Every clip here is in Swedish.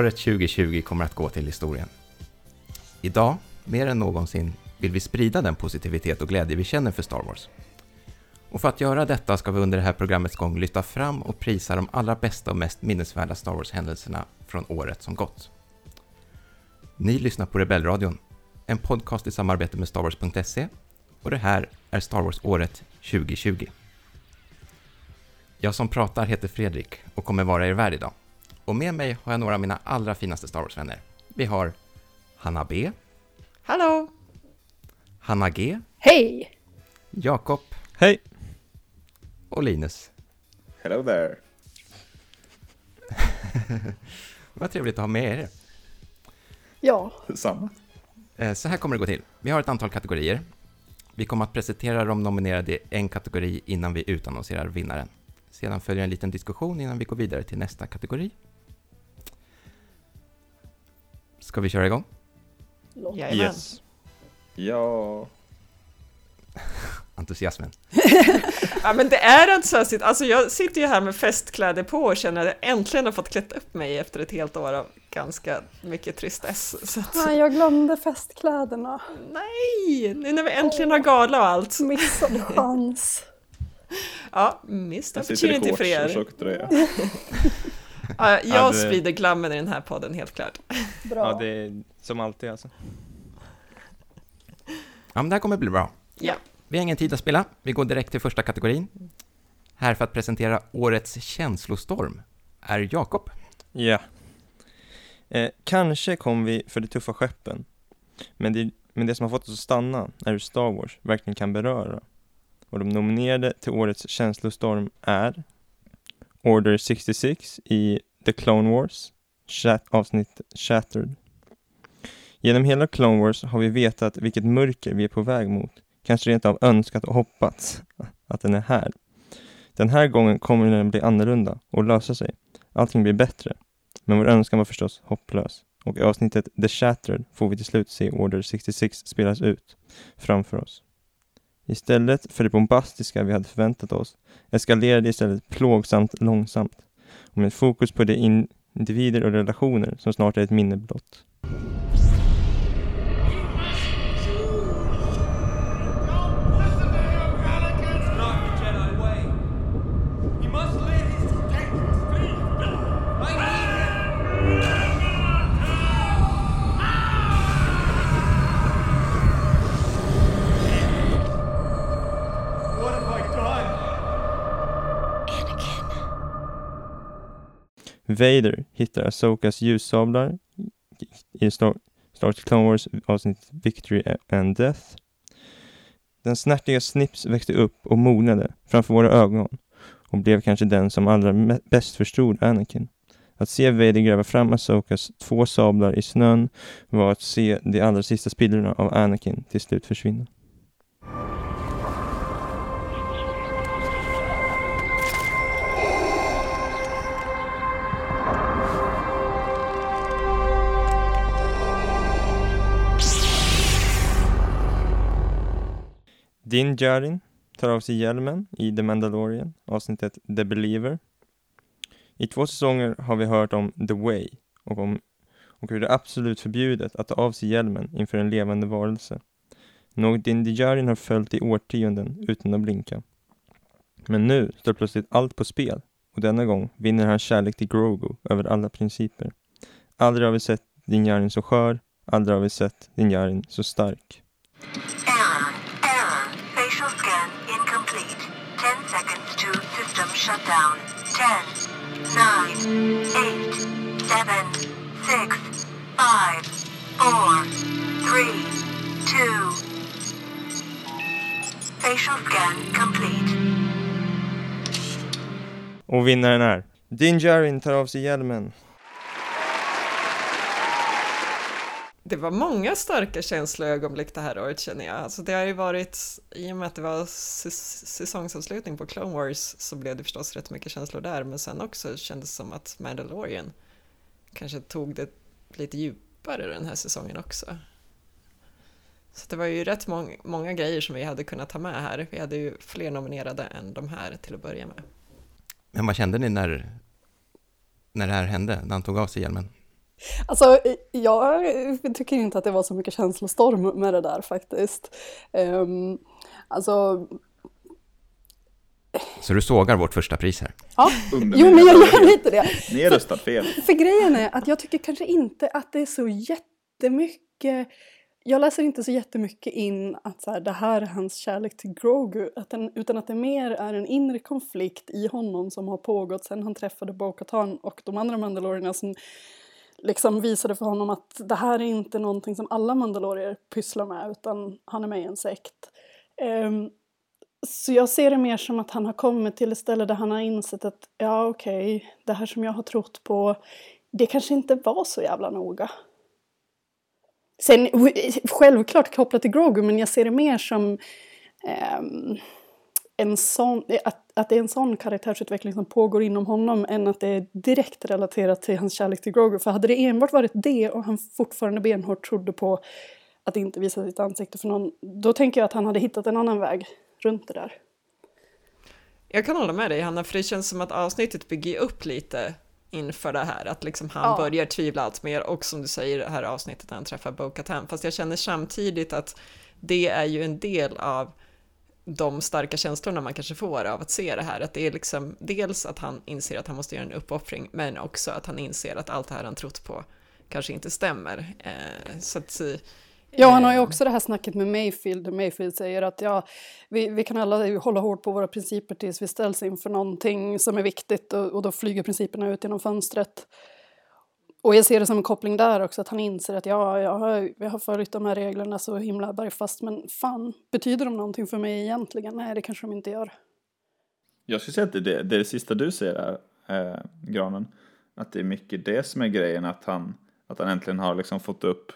Året 2020 kommer att gå till historien. Idag, mer än någonsin, vill vi sprida den positivitet och glädje vi känner för Star Wars. Och för att göra detta ska vi under det här programmets gång lyfta fram och prisa de allra bästa och mest minnesvärda Star Wars-händelserna från året som gått. Ni lyssnar på Rebellradion, en podcast i samarbete med Star Wars.se och det här är Star Wars-året 2020. Jag som pratar heter Fredrik och kommer vara er värd idag. Och med mig har jag några av mina allra finaste Star Wars-vänner. Vi har Hanna B, Hallå! Hanna G, Hej! Jakob Hej! och Linus. Hello there. Vad trevligt att ha med er. Ja, Samma. Eh, Så här kommer det gå till. Vi har ett antal kategorier. Vi kommer att presentera de nominerade i en kategori innan vi utannonserar vinnaren. Sedan följer en liten diskussion innan vi går vidare till nästa kategori. Ska vi köra igång? Jajamän. Yes. Ja. Entusiasmen. Ja, men det är entusiastiskt. Alltså jag sitter ju här med festkläder på och känner att jag äntligen har fått klätt upp mig efter ett helt år av ganska mycket tristess. Så att, Nej, jag glömde festkläderna. nej, nu när vi äntligen har gala och allt. Missad chans. Ja, missed Jag sitter i opportunity för shorts och er. Ja, jag sprider glammen i den här podden, helt klart. Bra. Ja, det är som alltid alltså. Ja, men det här kommer bli bra. Ja. Vi har ingen tid att spela. Vi går direkt till första kategorin. Här för att presentera årets känslostorm är Jakob. Ja. Eh, kanske kom vi för de tuffa skeppen. Men det, men det som har fått oss att stanna är hur Star Wars verkligen kan beröra. Och de nominerade till årets känslostorm är Order 66 i The Clone Wars, avsnitt Shattered. Genom hela Clone Wars har vi vetat vilket mörker vi är på väg mot. Kanske rent av önskat och hoppats att den är här. Den här gången kommer den bli annorlunda och lösa sig. Allting blir bättre. Men vår önskan var förstås hopplös. Och i avsnittet The Shattered får vi till slut se Order 66 spelas ut framför oss. Istället för det bombastiska vi hade förväntat oss eskalerade istället plågsamt långsamt och med fokus på de individer och relationer som snart är ett minne blott. Vader hittar Asokas ljussablar i Star, Star Wars Clone Wars avsnitt Victory and Death. Den snärtiga Snips växte upp och mognade framför våra ögon och blev kanske den som allra bäst förstod Anakin. Att se Vader gräva fram Asokas två sablar i snön var att se de allra sista spillrorna av Anakin till slut försvinna. Din Djarin tar av sig hjälmen i The Mandalorian, avsnittet The Believer. I två säsonger har vi hört om The Way och, om, och hur det är absolut förbjudet att ta av sig hjälmen inför en levande varelse. Något Din Djarin har följt i årtionden utan att blinka. Men nu står plötsligt allt på spel och denna gång vinner han kärlek till Grogu över alla principer. Aldrig har vi sett Din Djarin så skör, aldrig har vi sett Din Djarin så stark. Shutdown. 10, 9, 8, 7, 6, 5, 4, 3, 2. Facial scan complete. Och vinnaren är Din tar av sig hjälmen. Det var många starka känsloögonblick det här året känner jag. Alltså det har ju varit, i och med att det var säsongsavslutning på Clone Wars så blev det förstås rätt mycket känslor där, men sen också kändes det som att Mandalorian kanske tog det lite djupare den här säsongen också. Så det var ju rätt mång, många grejer som vi hade kunnat ta med här. Vi hade ju fler nominerade än de här till att börja med. Men vad kände ni när, när det här hände, när han tog av sig hjälmen? Alltså, jag tycker inte att det var så mycket känslostorm med det där faktiskt. Um, alltså, Så du sågar vårt första pris här. ja. Jo, men jag gör lite det. Ni har röstat fel. För grejen är att jag tycker kanske inte att det är så jättemycket jag läser inte så jättemycket in att så här, det här är hans kärlek till Grogu att den, utan att det mer är en inre konflikt i honom som har pågått sedan han träffade Bo-Katan och de andra mandalorierna som liksom visade för honom att det här är inte någonting som alla mandalorier pysslar med utan han är med i en sekt. Um, så jag ser det mer som att han har kommit till ett ställe där han har insett att ja okej, det här som jag har trott på, det kanske inte var så jävla noga. Sen självklart kopplat till Grogu, men jag ser det mer som um, en sån, att, att det är en sån karaktärsutveckling som pågår inom honom än att det är direkt relaterat till hans kärlek till Grogu. För hade det enbart varit det och han fortfarande benhårt trodde på att inte visa sitt ansikte för någon, då tänker jag att han hade hittat en annan väg runt det där. Jag kan hålla med dig Hanna, för det känns som att avsnittet bygger upp lite inför det här, att liksom han Ja. börjar tvivla allt mer och som du säger det här avsnittet när han träffar Bo-Katan, fast jag känner samtidigt att det är ju en del av de starka känslorna man kanske får av att se det här, att det är liksom dels att han inser att han måste göra en uppoffring, men också att han inser att allt det här han trott på kanske inte stämmer. Eh, så att, eh, Ja, han har ju också det här snacket med Mayfield. Mayfield säger att ja, vi, vi kan alla hålla hårt på våra principer tills vi ställs inför någonting som är viktigt och, och då flyger principerna ut genom fönstret. Och jag ser det som en koppling där också, att han inser att ja, jag har, jag har följt de här reglerna så himla bergfast, men fan, betyder de någonting för mig egentligen? Nej, det kanske de inte gör. Jag skulle säga att det det, det, sista du säger här, eh, Granen. Att det är mycket det som är grejen, att han, att han äntligen har liksom fått upp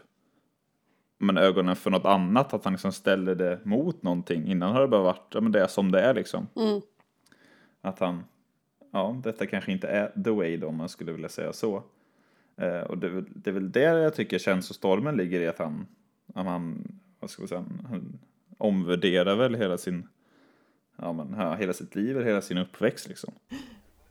men, ögonen för något annat, att han liksom ställer det mot någonting. Innan har det bara varit, ja men det är som det är liksom. Mm. Att han, ja, detta kanske inte är the way då, om man skulle vilja säga så. Eh, och det, är väl- det är väl där jag tycker känslostormen ligger i att han, att han vad ska vi säga, han omvärderar väl hela sin, ja men ja, hela sitt liv, hela sin uppväxt liksom.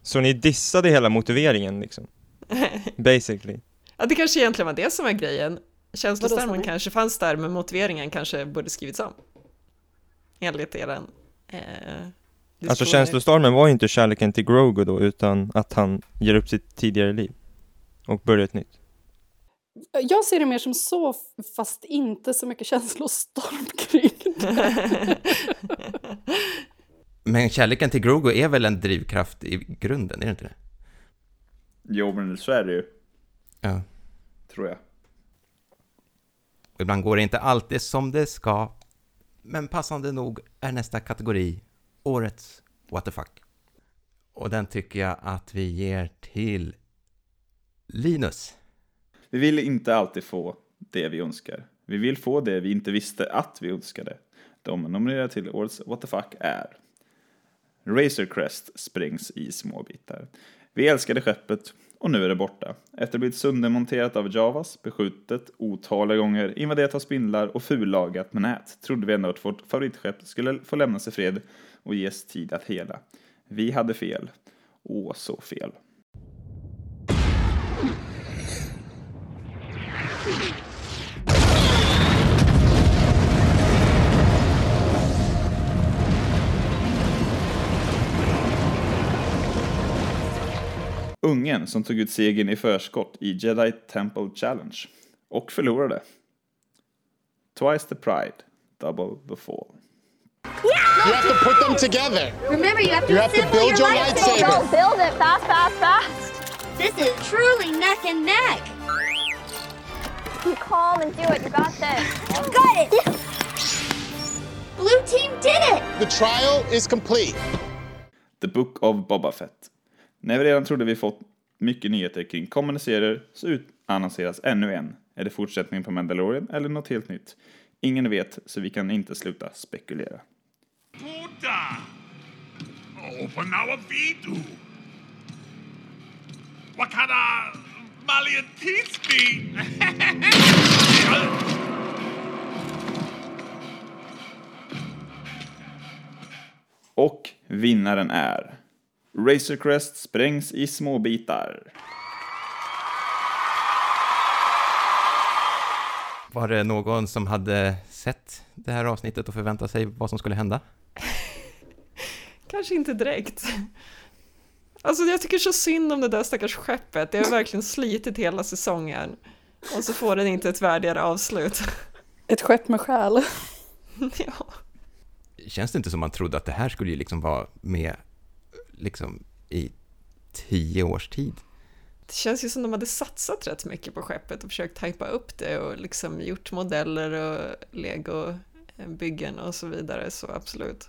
Så ni dissade hela motiveringen liksom? Basically. ja, det kanske egentligen var det som var grejen. Känslostormen kanske fanns där, men motiveringen kanske borde skrivits om. Enligt eran eh, Alltså känslostormen var ju inte kärleken till Grogu då, utan att han ger upp sitt tidigare liv och börjar ett nytt. Jag ser det mer som så, fast inte så mycket känslostorm kring det. Men kärleken till Grogu är väl en drivkraft i grunden, är det inte det? Jo men så är det ju, Ja. tror jag. Ibland går det inte alltid som det ska, men passande nog är nästa kategori årets what the fuck. Och den tycker jag att vi ger till Linus. Vi vill inte alltid få det vi önskar. Vi vill få det vi inte visste att vi önskade. De nominerade till årets What the fuck är Razor Crest sprängs i små bitar. Vi älskade skeppet och nu är det borta. Efter att ha blivit söndermonterat av Javas, beskjutet otaliga gånger, invaderat av spindlar och fullagat med nät trodde vi ändå att vårt favoritskepp skulle få lämnas i fred och ges tid att hela. Vi hade fel. Åh, så fel. Ungen som tog ut segern i förskott i Jedi Temple Challenge och förlorade. Twice the pride, double the fall. You have to put them together. Remember, you have to, You have to build your lightsaber. Go build it fast, fast, fast. This is truly neck and neck. Be calm and do it. You got this. You got it. Blue team did it. The trial is complete. The Book of Boba Fett. När vi redan trodde vi fått mycket nyheter kring kommande serier så utannonseras ännu en. Är det fortsättningen på Mandalorian eller något helt nytt? Ingen vet, så vi kan inte sluta spekulera. Puta! Open our vidu! Wakana Malian teach me! Och vinnaren är Razor Crest sprängs i små bitar. Var det någon som hade sett det här avsnittet och förväntat sig vad som skulle hända? Kanske inte direkt. Alltså jag tycker så synd om det där stackars skeppet. Det har verkligen slitit hela säsongen. Och så får den inte ett värdigare avslut. Ett skepp med själ. ja. Känns det inte som man trodde att det här skulle liksom vara med liksom i tio års tid? Det känns ju som de hade satsat rätt mycket på skeppet och försökt hypa upp det och liksom gjort modeller och legobyggen och så vidare, så absolut.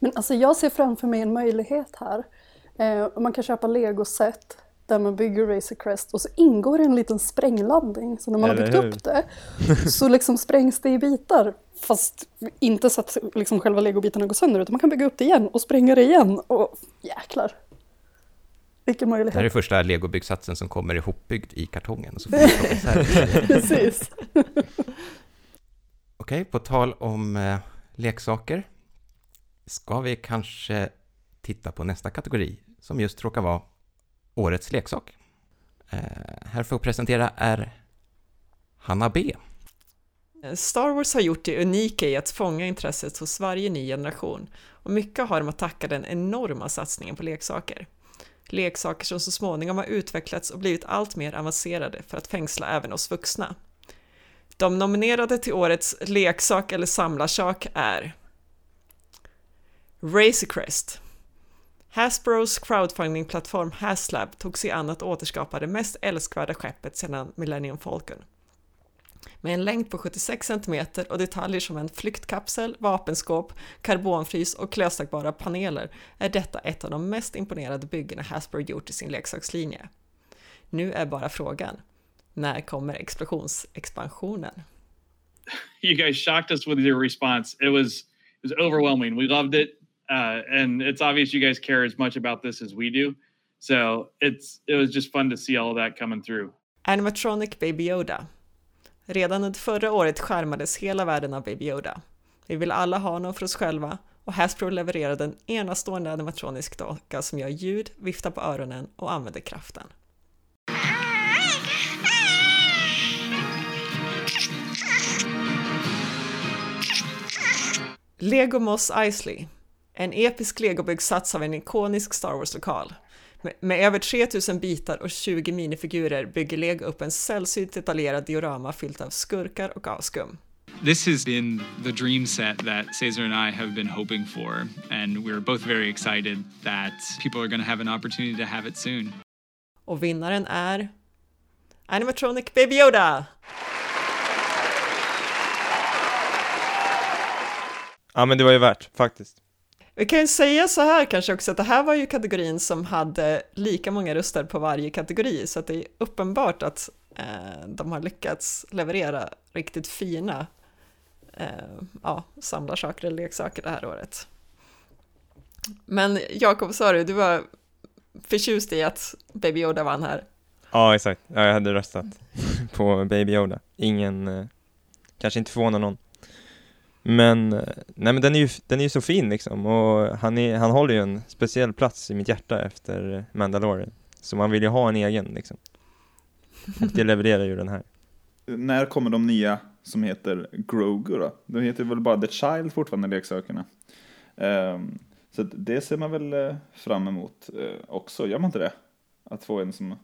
Men alltså jag ser framför mig en möjlighet här. Eh, man kan köpa legoset där man bygger Racer Crest och så ingår det en liten sprängladdning. Så när man Eller har byggt hur? upp det så liksom sprängs det i bitar. Fast inte så att liksom själva legobitarna går sönder utan man kan bygga upp det igen och spränga det igen. Och jäklar! Vilken Det här är möjlighet. första legobyggsatsen som kommer ihopbyggd i kartongen. Så. Precis. Okej, på tal om eh, leksaker ska vi kanske titta på nästa kategori som just råkar vara Årets leksak. Eh, här för att presentera är Hanna B. Star Wars har gjort det unika i att fånga intresset hos varje ny generation och mycket har de att tacka den enorma satsningen på leksaker. Leksaker som så småningom har utvecklats och blivit allt mer avancerade för att fängsla även oss vuxna. De nominerade till årets leksak eller samlarsak är Razorcrest Crest. Hasbros crowdfundingplattform Haslab tog sig an att återskapa det mest älskvärda skeppet sedan Millennium Falcon. Med en längd på 76 cm och detaljer som en flyktkapsel, vapenskåp, karbonfrys och klöstagbara paneler är detta ett av de mest imponerande byggena Hasbro gjort i sin leksakslinje. Nu är bara frågan, när kommer explosionsexpansionen? you guys shocked us with your response. It was it was overwhelming. We loved it, uh, and it's obvious you guys care as much about this as we do. So it's it was just fun to see all of that coming through. Animatronic Baby Yoda. Redan under förra året skärmades hela världen av Baby Yoda. Vi vill alla ha honom för oss själva och Hasbro levererade en enastående animatronisk docka som gör ljud, viftar på öronen och använder kraften. Lego Moss Eisley. En episk legobyggsats av en ikonisk Star Wars-lokal. Med, över 3000 bitar och 20 minifigurer bygger Lego upp en sällsynt detaljerad diorama fyllt av skurkar och avskum. This has been the dream set that Cesar and I have been hoping for, and we're both very excited that people are going to have an opportunity to have it soon. Och vinnaren är Animatronic Baby Yoda! Ja men det var ju värt faktiskt. Vi kan ju säga så här kanske också att det här var ju kategorin som hade lika många röster på varje kategori så att det är uppenbart att eh, de har lyckats leverera riktigt fina eh, ja, samlarsaker eller leksaker det här året. Men Jakob, sa du, du var förtjust i att Baby Yoda vann här. Ja exakt, ja, jag hade röstat på Baby Yoda. Ingen, eh, kanske inte förvånar någon. Men, eh, nej men den är ju, den är ju så fin liksom och han, är, han håller ju en speciell plats i mitt hjärta efter Mandalorian. Så man vill ju ha en egen liksom. Och det levererar ju den här. När kommer de nya som heter Grogu då? De heter väl bara The Child fortfarande, leksakerna. Um, så det ser man väl eh, fram emot eh, också, gör man inte det? Att få en som,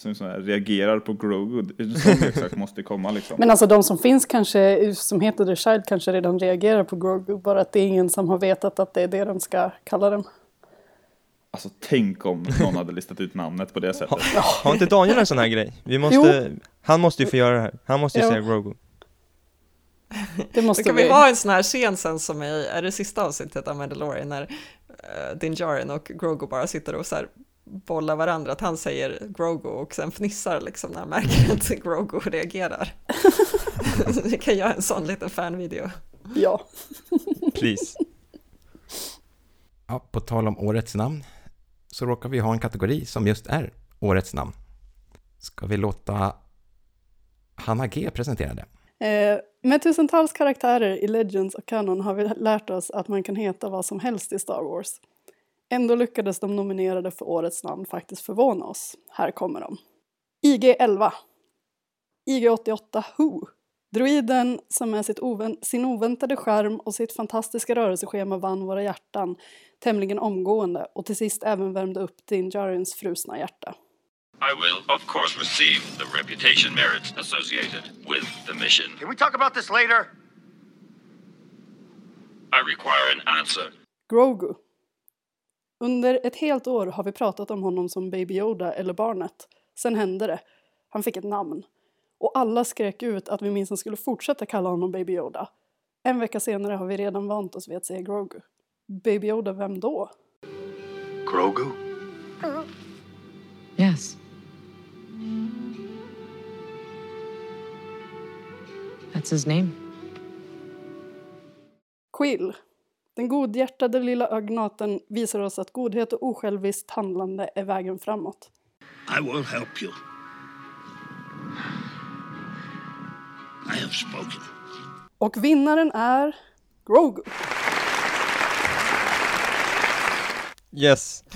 som sån här reagerar på Grogu. En sån leksak måste komma liksom. Men alltså de som finns kanske, som heter The Child kanske redan reagerar på Grogu. Bara att det är ingen som har vetat att det är det de ska kalla den. Alltså tänk om någon hade listat ut namnet på det sättet. Har inte Daniel en sån här grej? Vi måste, han måste ju få göra det här. Han måste ju Jo. säga Grogu. Det Då måste kan vi vi. ha en sån här scen sen som i, är det sista avsnittet av Mandalorian när uh, Din Djarin och Grogu bara sitter och så här bollar varandra, att han säger Grogu och sen fnissar liksom när han märker att Grogu reagerar. vi kan göra en sån liten fanvideo. Ja. Please. Ja, på tal om årets namn så råkar vi ha en kategori som just är årets namn. Ska vi låta Hanna G presentera det? Eh, med tusentals karaktärer i Legends och Canon har vi lärt oss att man kan heta vad som helst i Star Wars. Ändå lyckades de nominerade för årets namn faktiskt förvåna oss. Här kommer de. IG-11. IG-88 Who. Droiden som med sin oväntade skärm och sitt fantastiska rörelseschema vann våra hjärtan tämligen omgående och till sist även värmde upp Din Djarins frusna hjärta. I will, of course, receive the reputation merits associated with the mission. Can we talk about this later? I require an answer. Grogu. Under ett helt år har vi pratat om honom som Baby Yoda eller barnet. Sen hände det. Han fick ett namn. Och alla skrek ut att vi minst skulle fortsätta kalla honom Baby Yoda. En vecka senare har vi redan vant oss vid att säga Grogu. Baby Yoda, vem då? Grogu? Yes. That's his name. Quill. Den godhjärtade lilla agnaten visar oss att godhet och osjälviskt handlande är vägen framåt. I will help you. I have spoken. Och vinnaren är Grogu. Yes.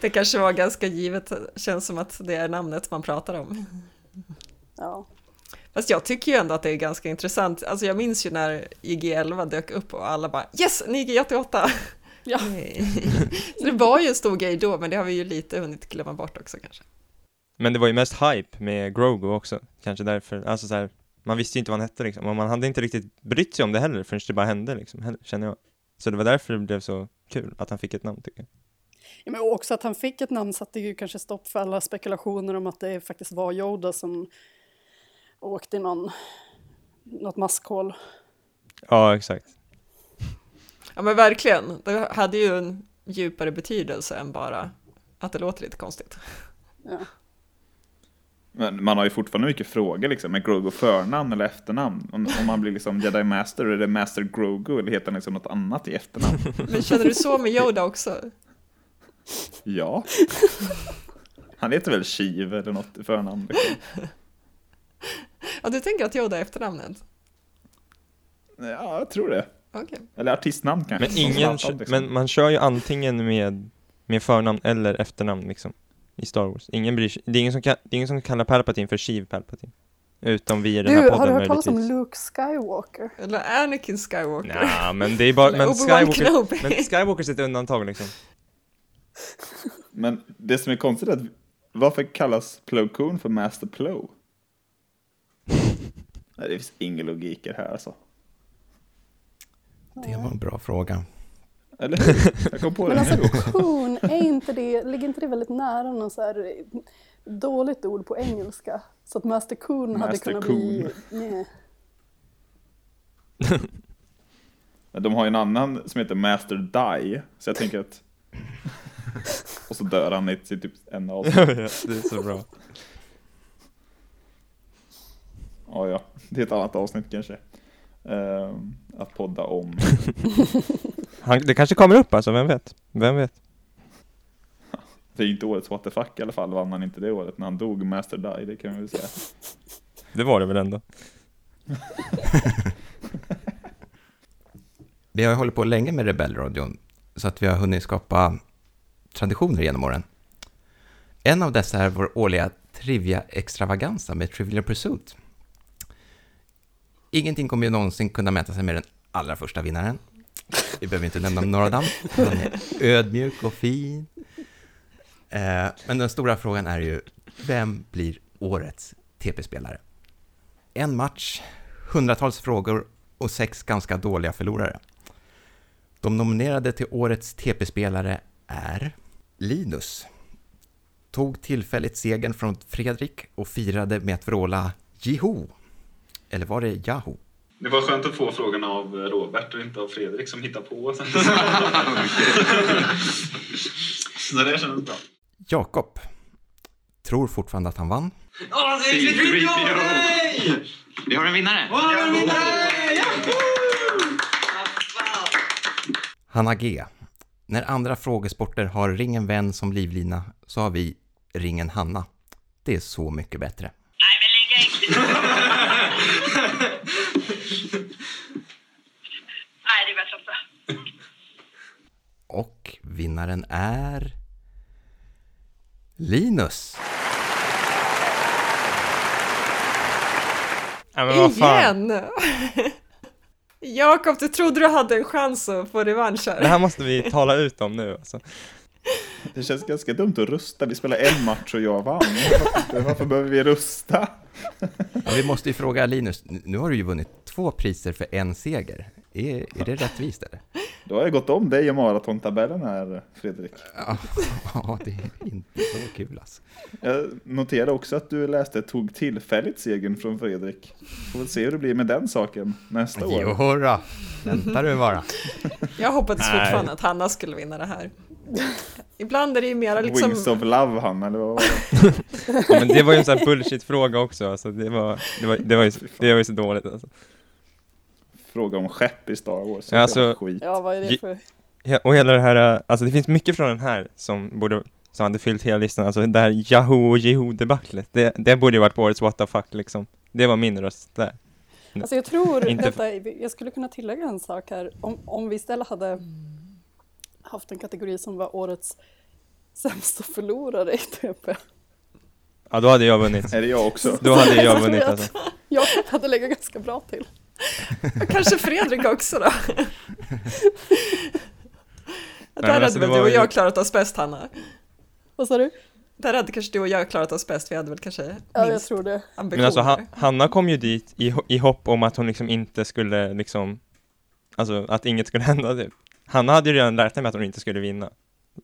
Det kanske var ganska givet, känns som att det är namnet man pratar om. Ja. Fast jag tycker ju ändå att det är ganska intressant. Alltså jag minns ju när IG-11 dök upp och alla bara yes, en IG-88! Ja. Så det var ju en stor grej då, men det har vi ju lite hunnit glömma bort också kanske. Men det var ju mest hype med Grogu också, kanske därför, alltså så här, man visste ju inte vad han hette liksom, och man hade inte riktigt brytt sig om det heller förrän det bara hände liksom, heller, känner jag. Så det var därför det blev så kul att han fick ett namn tycker jag. Ja, men också att han fick ett namn satte ju kanske stopp för alla spekulationer om att det faktiskt var Yoda som åkte i någon, något maskhål. Ja, exakt. Ja men verkligen, det hade ju en djupare betydelse än bara att det låter lite konstigt. Ja. Men man har ju fortfarande mycket frågor liksom, med Grogu förnamn eller efternamn? Om, om man blir liksom Jedi Master, är det Master Grogu eller heter han liksom något annat i efternamn? Men känner du så med Yoda också? Ja. Han heter väl Shiv eller något i förnamn? Liksom. Ja, du tänker att Yoda är efternamnet? Ja, jag tror det. Okej. Eller artistnamn kanske. Men ingen, Zlatan, liksom. men man kör ju antingen med, med förnamn eller efternamn liksom, i Star Wars. Ingen bryr sig, det är ingen som, kan, det är ingen som kallar Palpatine för Sheev Palpatine. Utom vi i den här Du, podden har du hört talas om. Luke Skywalker? Eller Anakin Skywalker? Ja, men det är bara, men Skywalker, men Skywalker är ett undantag liksom. Men det som är konstigt är att varför kallas Plo Koon för Master Plo? Nej, det finns ingen logik i det här alltså. Det var en bra fråga. Eller? Jag kom på Men det alltså nu också. coon, är inte det, ligger inte det väldigt nära något så här dåligt ord på engelska? Så att Master Coon hade Master kunnat bli... Nej. Men De har ju en annan som heter Master Die, så jag tänker att... Och så dör han i typ en av vet, det är så bra. Ja, ja, det är ett annat avsnitt kanske. Ehm, att podda om. Han, det kanske kommer upp alltså, vem vet? Vem vet? Det är ju inte årets what the fuck i alla fall, vann han inte det året när han dog, Master Die, det kan vi väl säga. Det var det väl ändå. Vi har ju hållit på länge med Rebellradion, så att vi har hunnit skapa traditioner genom åren. En av dessa är vår årliga Trivia Extravaganza med Trivial Pursuit. Ingenting kommer ju någonsin kunna mäta sig med den allra första vinnaren. Vi behöver inte nämna några namn. Han är ödmjuk och fin. Eh, Men den stora frågan är ju, vem blir årets TP-spelare? En match, hundratals frågor och sex ganska dåliga förlorare. De nominerade till årets TP-spelare är Linus. Tog tillfälligt segern från Fredrik och firade med att vråla Jiho. Eller var det Yahoo? Det var skönt att få frågan av Robert och inte av Fredrik som hittar på. Så det kändes bra. Jakob. Tror fortfarande att han vann. Åh, det är C3PO. Nej! Vi har en vinnare! Åh, en vinnare! Hanna G. När andra frågesporter har ringen vän som livlina så har vi ringen Hanna. Det är så mycket bättre. Nej, det är bättre inte. Och vinnaren är Linus. Ja, men vad fan. Igen! Jakob, du trodde du hade en chans att få revansch Det här. här måste vi tala ut om nu alltså. Det känns ganska dumt att rusta. Vi spelar en match och jag vann. Varför, varför behöver vi rusta? Ja, vi måste ju fråga Linus, nu har du ju vunnit två priser för en seger. Är, är det rättvist eller? Då har jag gått om dig i maratontabellen här, Fredrik. Ja, det är inte så kul alltså. Jag noterar också att du läste tog tillfälligt segern från Fredrik. Får väl se hur det blir med den saken nästa år. Jodå, vänta du bara. Jag hoppades Nej. fortfarande att Hanna skulle vinna det här. Ibland är det ju mera liksom... Wings of Love, han, eller vad var det? Ja, men det var ju en sån här bullshit-fråga också, alltså det var, det var, det var, ju, det var ju så dåligt alltså. Fråga om skepp i Star Wars. Ja, alltså, Skit. Ja, vad är det för... Ja, och hela det här, äh, alltså det finns mycket från den här som borde, som hade fyllt hela listan, alltså det här Yahoo och Jeho debaclet, det, det borde ju varit på årets what the fuck liksom. Det var min röst där. Alltså jag tror, Inte- detta, jag skulle kunna tillägga en sak här. Om, om vi istället hade haft en kategori som var årets sämsta förlorare i TP. Ja, då hade jag vunnit. Är det jag också? Då hade jag vunnit alltså. Jag hade legat ganska bra till. Kanske Fredrik också då? Där hade alltså, väl du och ju- jag klarat oss bäst Hanna? Vad sa du? Där hade kanske du och jag klarat oss bäst, vi hade väl kanske Ja, jag minst tror det. ambitioner. Men alltså Han- Hanna kom ju dit i, i hopp om att hon liksom inte skulle liksom, alltså att inget skulle hända typ. Hanna hade ju redan lärt sig att hon inte skulle vinna.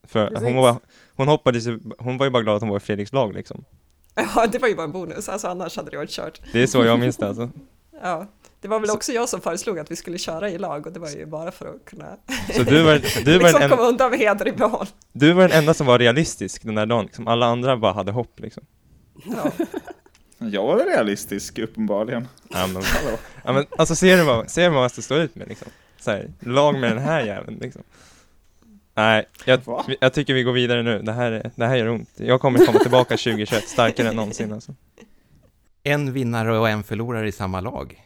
För Precis. hon var, hon hoppades hon var ju bara glad att hon var i Fredriks lag liksom. Ja, det var ju bara en bonus, alltså annars hade det varit kört. Det är så jag minns det alltså. Ja, det var väl också jag som föreslog att vi skulle köra i lag och det var ju bara för att kunna Så du var, du var liksom den komma en, undan med heder i behåll. du var den enda som var realistisk den där dagen, liksom. alla andra bara hade hopp liksom. Ja. Jag var realistisk, uppenbarligen. Ja men, ja, men alltså ser du vad, ser du vad man måste stå ut med liksom? Så här, lag med den här jäveln liksom. Nej, jag, jag tycker vi går vidare nu. Det här, är- det här gör ont. Jag kommer komma tillbaka 2021 starkare än någonsin alltså. En vinnare och en förlorare i samma lag.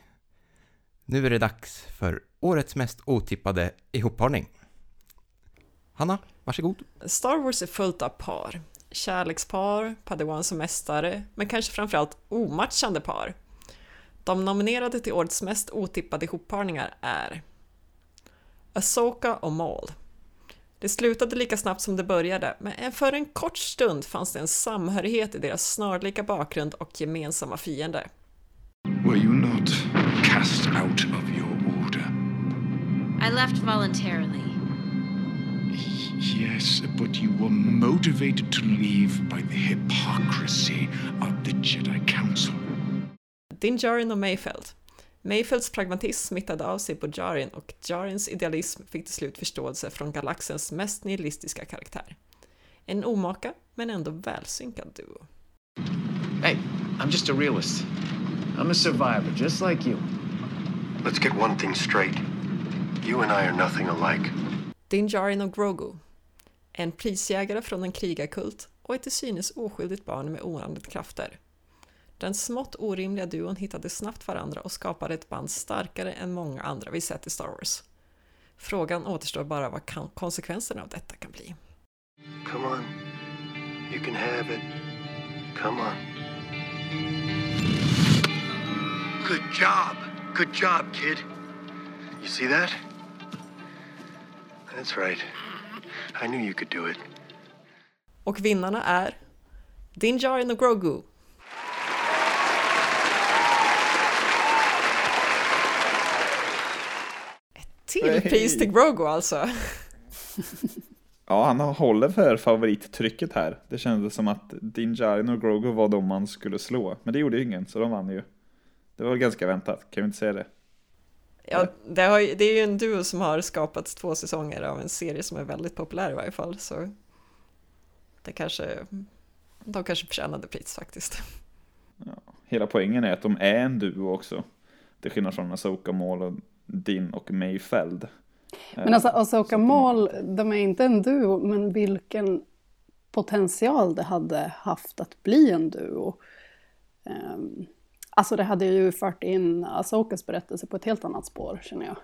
Nu är det dags för årets mest otippade ihopparning. Hanna, varsågod. Star Wars är fullt av par. Kärlekspar, Padawan som mästare, men kanske framförallt omatchande par. De nominerade till årets mest otippade ihopparningar är Asoka och Maul. Det slutade lika snabbt som det började, men för en kort stund fanns det en samhörighet i deras snarlika bakgrund och gemensamma fiende. Were you not cast out of your order? I left voluntarily. Yes, but you were motivated to leave by the hypocrisy of the Jedi Council. Din Djarin och Mayfeld. Mayfelds pragmatism smittade av sig på Djarin och Djarins idealism fick till slut förståelse från galaxens mest nihilistiska karaktär. En omaka, men ändå välsynkad duo. Hey, I'm just a realist. I'm a survivor, just like you. Let's get one thing straight. You and I are nothing alike. Din Djarin och Grogu. En prisjägare från en krigarkult och ett till synes oskyldigt barn med oanade krafter. Den smått orimliga duon hittade snabbt varandra och skapade ett band starkare än många andra vi sett i Star Wars. Frågan återstår bara vad konsekvenserna av detta kan bli. Come on. You can have it. Come on. Good job. Good job, kid. You see that? That's right. I knew you could do it. Och vinnarna är Din Djarin och Grogu. Ett till Hey. pris till Grogu alltså. Ja, han håller för favorittrycket här. Det kändes som att Din Djarin och Grogu var de man skulle slå. Men det gjorde ju ingen, så de vann ju. Det var väl ganska väntat, kan vi inte säga det? Ja, det, har, ju- det är ju en duo som har skapats två säsonger av en serie som är väldigt populär i varje fall. Så det kanske, de kanske förtjänade pris faktiskt. Hela poängen är att de är en duo också. Till skillnad från Asoka Maul och Din och Mayfeld. Men alltså Asoka Maul, de är inte en duo, men vilken potential det hade haft att bli en duo. Ehm, alltså det hade ju fört in Asokas berättelse på ett helt annat spår, känner jag.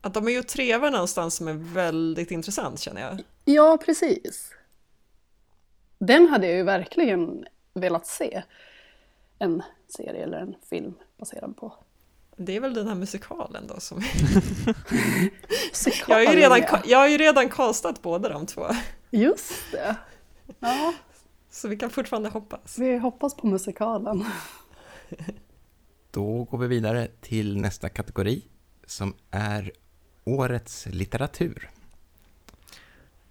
Att de är ju trevar någonstans som är väldigt intressant känner jag. Ja, precis. Den hade jag ju verkligen velat se. en serie eller en film baserad på. Det är väl den här musikalen då som... Jag, har ju redan, jag har ju redan castat båda de två. Just det. Ja, Så vi kan fortfarande hoppas. vi hoppas på musikalen. Då går vi vidare till nästa kategori som är Årets litteratur.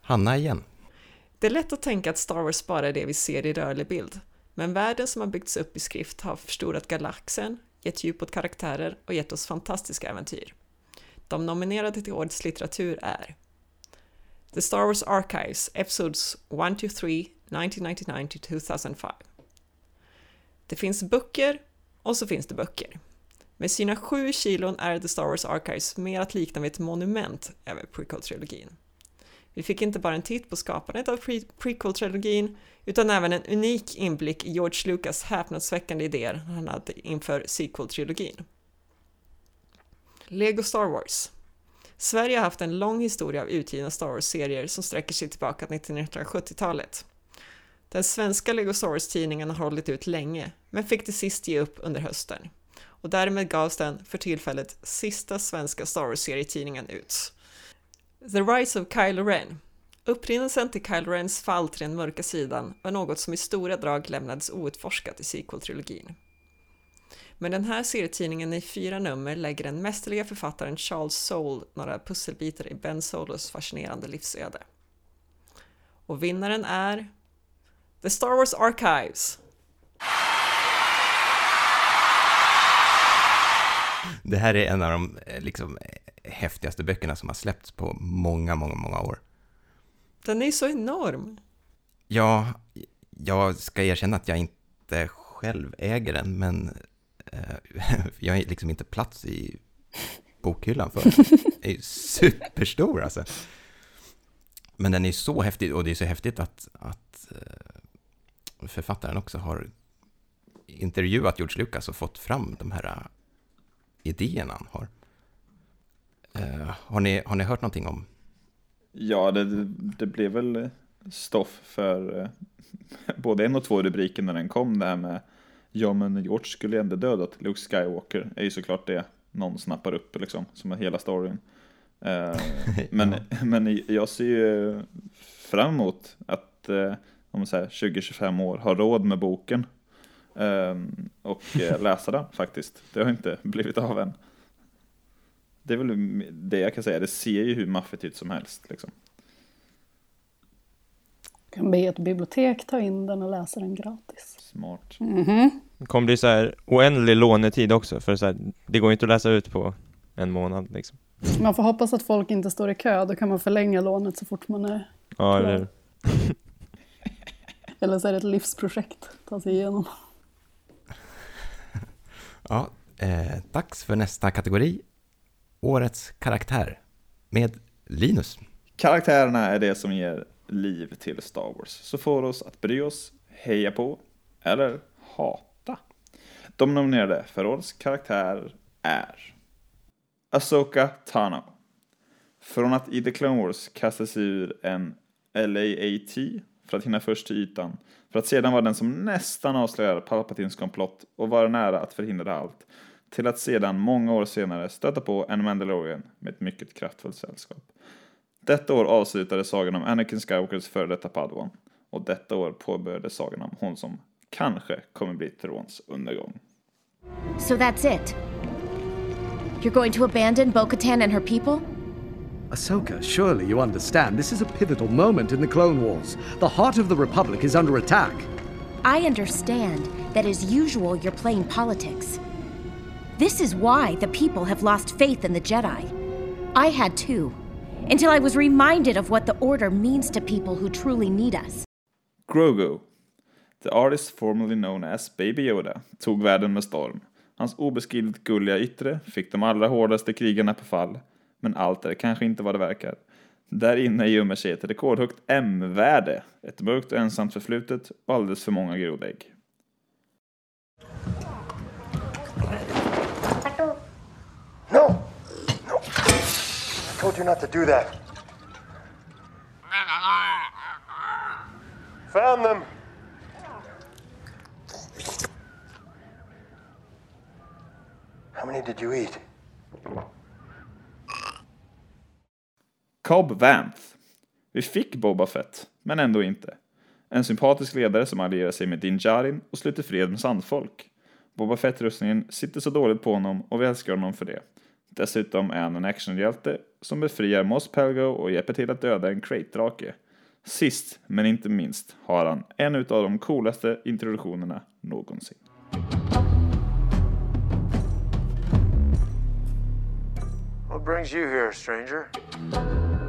Hanna igen. Det är lätt att tänka att Star Wars bara är det vi ser i rörlig bild. Men världen som har byggts upp i skrift har förstorat galaxen, gett djup åt karaktärer och gett oss fantastiska äventyr. De nominerade till årets litteratur är The Star Wars Archives, Episodes 1-3, 1999-2005. Det finns böcker och så finns det böcker. Med sina sju kilon är The Star Wars Archives mer att likna vid ett monument över prequel-trilogin. Vi fick inte bara en titt på skapandet av pre- prequel-trilogin, utan även en unik inblick i George Lucas häpnadsväckande idéer han hade inför sequel-trilogin. Lego Star Wars Sverige har haft en lång historia av utgivna Star Wars-serier som sträcker sig tillbaka till 1970-talet. Den svenska Lego Starers-tidningen har hållit ut länge, men fick till sist ge upp under hösten. Och därmed gavs den för tillfället sista svenska Star Wars-serietidningen ut. The Rise of Kylo Ren. Upprinnelsen till Kylo Rens fall till den mörka sidan var något som i stora drag lämnades outforskat i sequel-trilogin. Men den här serietidningen i fyra nummer lägger den mästerliga författaren Charles Soule några pusselbitar i Ben Solos fascinerande livsöde. Och vinnaren är The Star Wars Archives. Det här är en av de eh, liksom, eh, häftigaste böckerna som har släppts på många, många, många år. Den är så enorm. Ja, jag ska erkänna att jag inte själv äger den, men eh, jag har liksom inte plats i bokhyllan för den. Är ju superstor alltså. Men den är så häftig, och det är så häftigt att, att eh, författaren också har intervjuat George Lucas och fått fram de här eh, idéerna han har. Eh, har, ni, har ni hört någonting om Ja, det, det blev väl stoff för eh, både en och två rubriker när den kom. Det här med ja men George skulle ändå dödat Luke Skywalker är ju såklart det någon snappar upp liksom, som är hela storyn. Eh, men, men jag ser ju fram emot att eh, om man säger 20-25 år ha råd med boken. eh, och eh, läsa den faktiskt. Det har inte blivit av än. Det är väl det jag kan säga, det ser ju hur maffigt ut som helst. Liksom. Kan be ett bibliotek ta in den och läsa den gratis. Smart. Mhm. Det kommer bli så här oändlig lånetid också, för så här, det går inte att läsa ut på en månad liksom. Man får hoppas att folk inte står i kö, då kan man förlänga lånet så fort man är Ja, eller Eller så är det ett livsprojekt att ta sig igenom. Ja, eh, dags för nästa kategori. Årets karaktär med Linus. Karaktärerna är det som ger liv till Star Wars, så får oss att bry oss, heja på eller hata. De nominerade för årets karaktär är Asoka Tano. Från att i The Clone Wars kasta sig ur en LAAT för att hinna först till ytan, för att sedan vara den som nästan avslöjar Palpatins komplott och vara nära att förhindra allt, till att sedan många år senare stöta på en Mandalorian med ett mycket kraftfullt sällskap. Detta år avslutades sagan om Anakin Skywalkers före detta Padawan och detta år påbörjades sagan om hon som kanske kommer bli Trons undergång. So that's it. You're going to abandon Bo Katan and her people? Ahsoka, surely you understand this is a pivotal moment in the Clone Wars. The heart of the Republic is under attack. I understand that as usual you're playing politics. This is why the people have lost faith in the Jedi. I had too, until I was reminded of what the Order means to people who truly need us. Grogu, the artist formerly known as Baby Yoda, tog världen med storm. Hans obeskrivligt gulliga yttre fick de allra hårdaste krigarna på fall, men allt är kanske inte vad det verkar. Där inne gömmer sig ett rekordhögt M-värde, ett mörkt och ensamt förflutet och alldeles för många grodägg. No! No! I told you not to do that. Found them! many did you eat? Cobb Vanth. Vi fick Boba Fett, men ändå inte. En sympatisk ledare som allierar sig med Din Djarin och sluter fred med sandfolk. Boba Fett-rustningen sitter så dåligt på honom och vi älskar honom för det. Dessutom är han en actionhjälte som befriar Mos Pelgo och hjälper till att döda en Krayt-drake. Sist, men inte minst, har han en av de coolaste introduktionerna någonsin. What brings you here, stranger?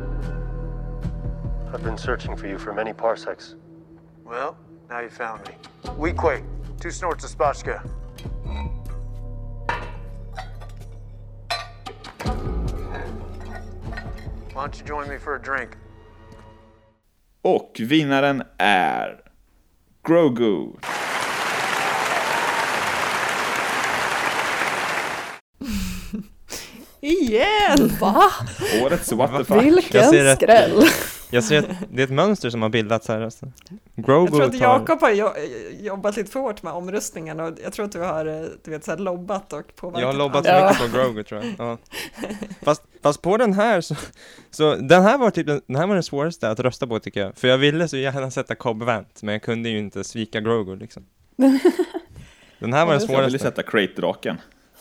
I've been searching for you for many parsecs. Well, now you found me. We quake. Two snorts of spotchka. Why don't you join me for a drink? Och vinnaren är Grogu. Igen! Va? Årets what the fuck. Vilken skräll! Jag ser att det är ett mönster som har bildats här. Alltså. Grogu Jag tror att tar... Jakob har jo jobbat lite för hårt med omröstningen och jag tror att du har eh, du vet, så här lobbat och påverkat. Jag har lobbat andra. mycket på Grogu tror jag. Ja. Fast, fast på den här så, så den här var typ den, den här var den svåraste att rösta på tycker jag. För jag ville så gärna sätta Cobb Vanth, men jag kunde ju inte svika Grogu liksom. Den här var den Jag ville svåraste. sätta Krayt-draken.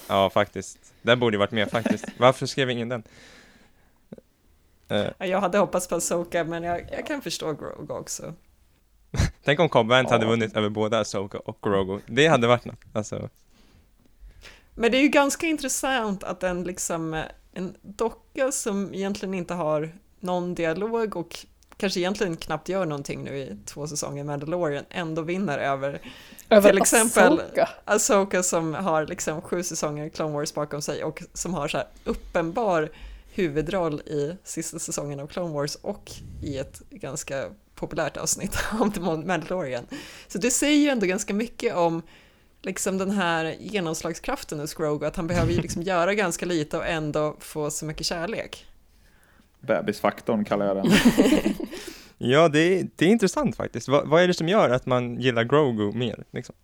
Ja, faktiskt. Den borde ju varit med faktiskt. Varför skrev ingen den? Eh, Ja, Jag hade hoppats på Asoka men jag, jag kan förstå Grogu också. tänk om Cobb hade vunnit över både Asoka och Grogu. Det hade varit något. Alltså, Men det är ju ganska intressant att en liksom en docka som egentligen inte har någon dialog och kanske egentligen knappt gör någonting nu i två säsonger Mandalorian ändå vinner över, Över till exempel Ahsoka. Ahsoka som har liksom sju säsonger Clone Wars bakom sig och som har så här uppenbar huvudroll i sista säsongen av Clone Wars och i ett ganska populärt avsnitt av The Mandalorian. Så det säger ju ändå ganska mycket om liksom den här genomslagskraften hos Grogu, att han behöver ju liksom göra ganska lite och ändå få så mycket kärlek. Bebisfaktorn kallar jag den. ja, det är, det är intressant faktiskt. Va, vad är det som gör att man gillar Grogu mer? Liksom?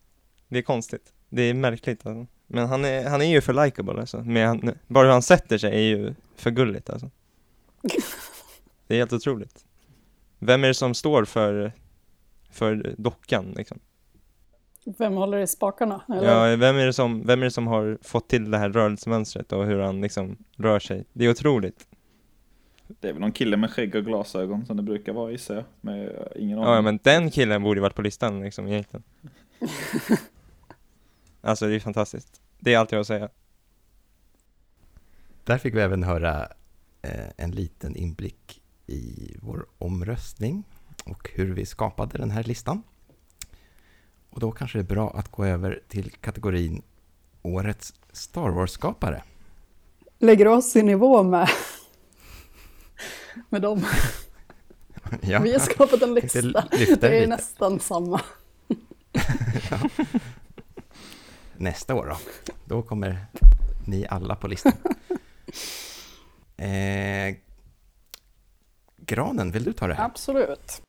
Det är konstigt. Det är märkligt. Alltså. Men han är, han är ju för likable alltså. Men han, bara hur han sätter sig är ju för gulligt alltså. Det är helt otroligt. Vem är det som står för, för dockan liksom? Vem håller i spakarna? Eller? Ja, vem är, det som, vem är det som har fått till det här rörelsemönstret och hur han liksom rör sig? Det är otroligt. Det är väl någon kille med skägg och glasögon som det brukar vara gissar jag. Med eh, ingen aning. Ja, men den killen borde ju varit på listan liksom egentligen. Alltså det är fantastiskt. Det är allt jag har att säga. Där fick vi även höra eh, en liten inblick i vår omröstning och hur vi skapade den här listan. Och då kanske det är bra att gå över till kategorin Årets Star Wars-skapare. Lägger oss i nivå med, med dem. Ja. Vi har skapat en lista. Det är lite. nästan samma. Nästa år då, då kommer ni alla på listan. Eh, Granen, vill du ta det här? Absolut.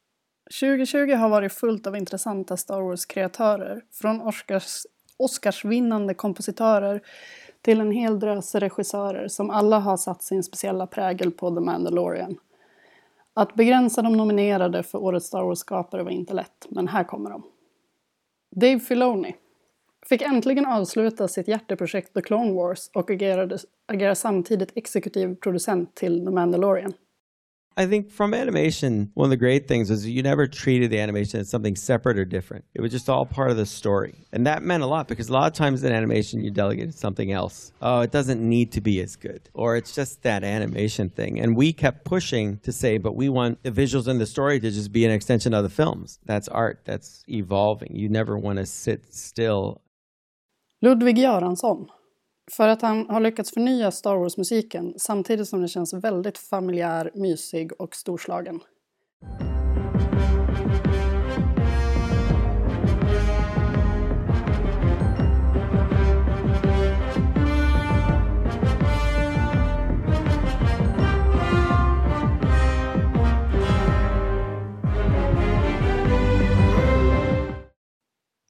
2020 har varit fullt av intressanta Star Wars-kreatörer. Från Oscars, Oscarsvinnande kompositörer till en hel drös regissörer som alla har satt sin speciella prägel på The Mandalorian. Att begränsa de nominerade för årets Star Wars-skapare var inte lätt, men här kommer de. Dave Filoni fick äntligen avsluta sitt hjärteprojekt The Clone Wars och agerade, samtidigt exekutiv producent till The Mandalorian. I think from animation, one of the great things was you never treated the animation as something separate or different. It was just all part of the story. And that meant a lot because a lot of times in animation you delegate to something else. Oh, it doesn't need to be as good. Or it's just that animation thing. And we kept pushing to say, but we want the visuals and the story to just be an extension of the films. That's art, that's evolving. You never want to sit still Ludvig Göransson. För att han har lyckats förnya Star Wars-musiken samtidigt som den känns väldigt familjär, mysig och storslagen.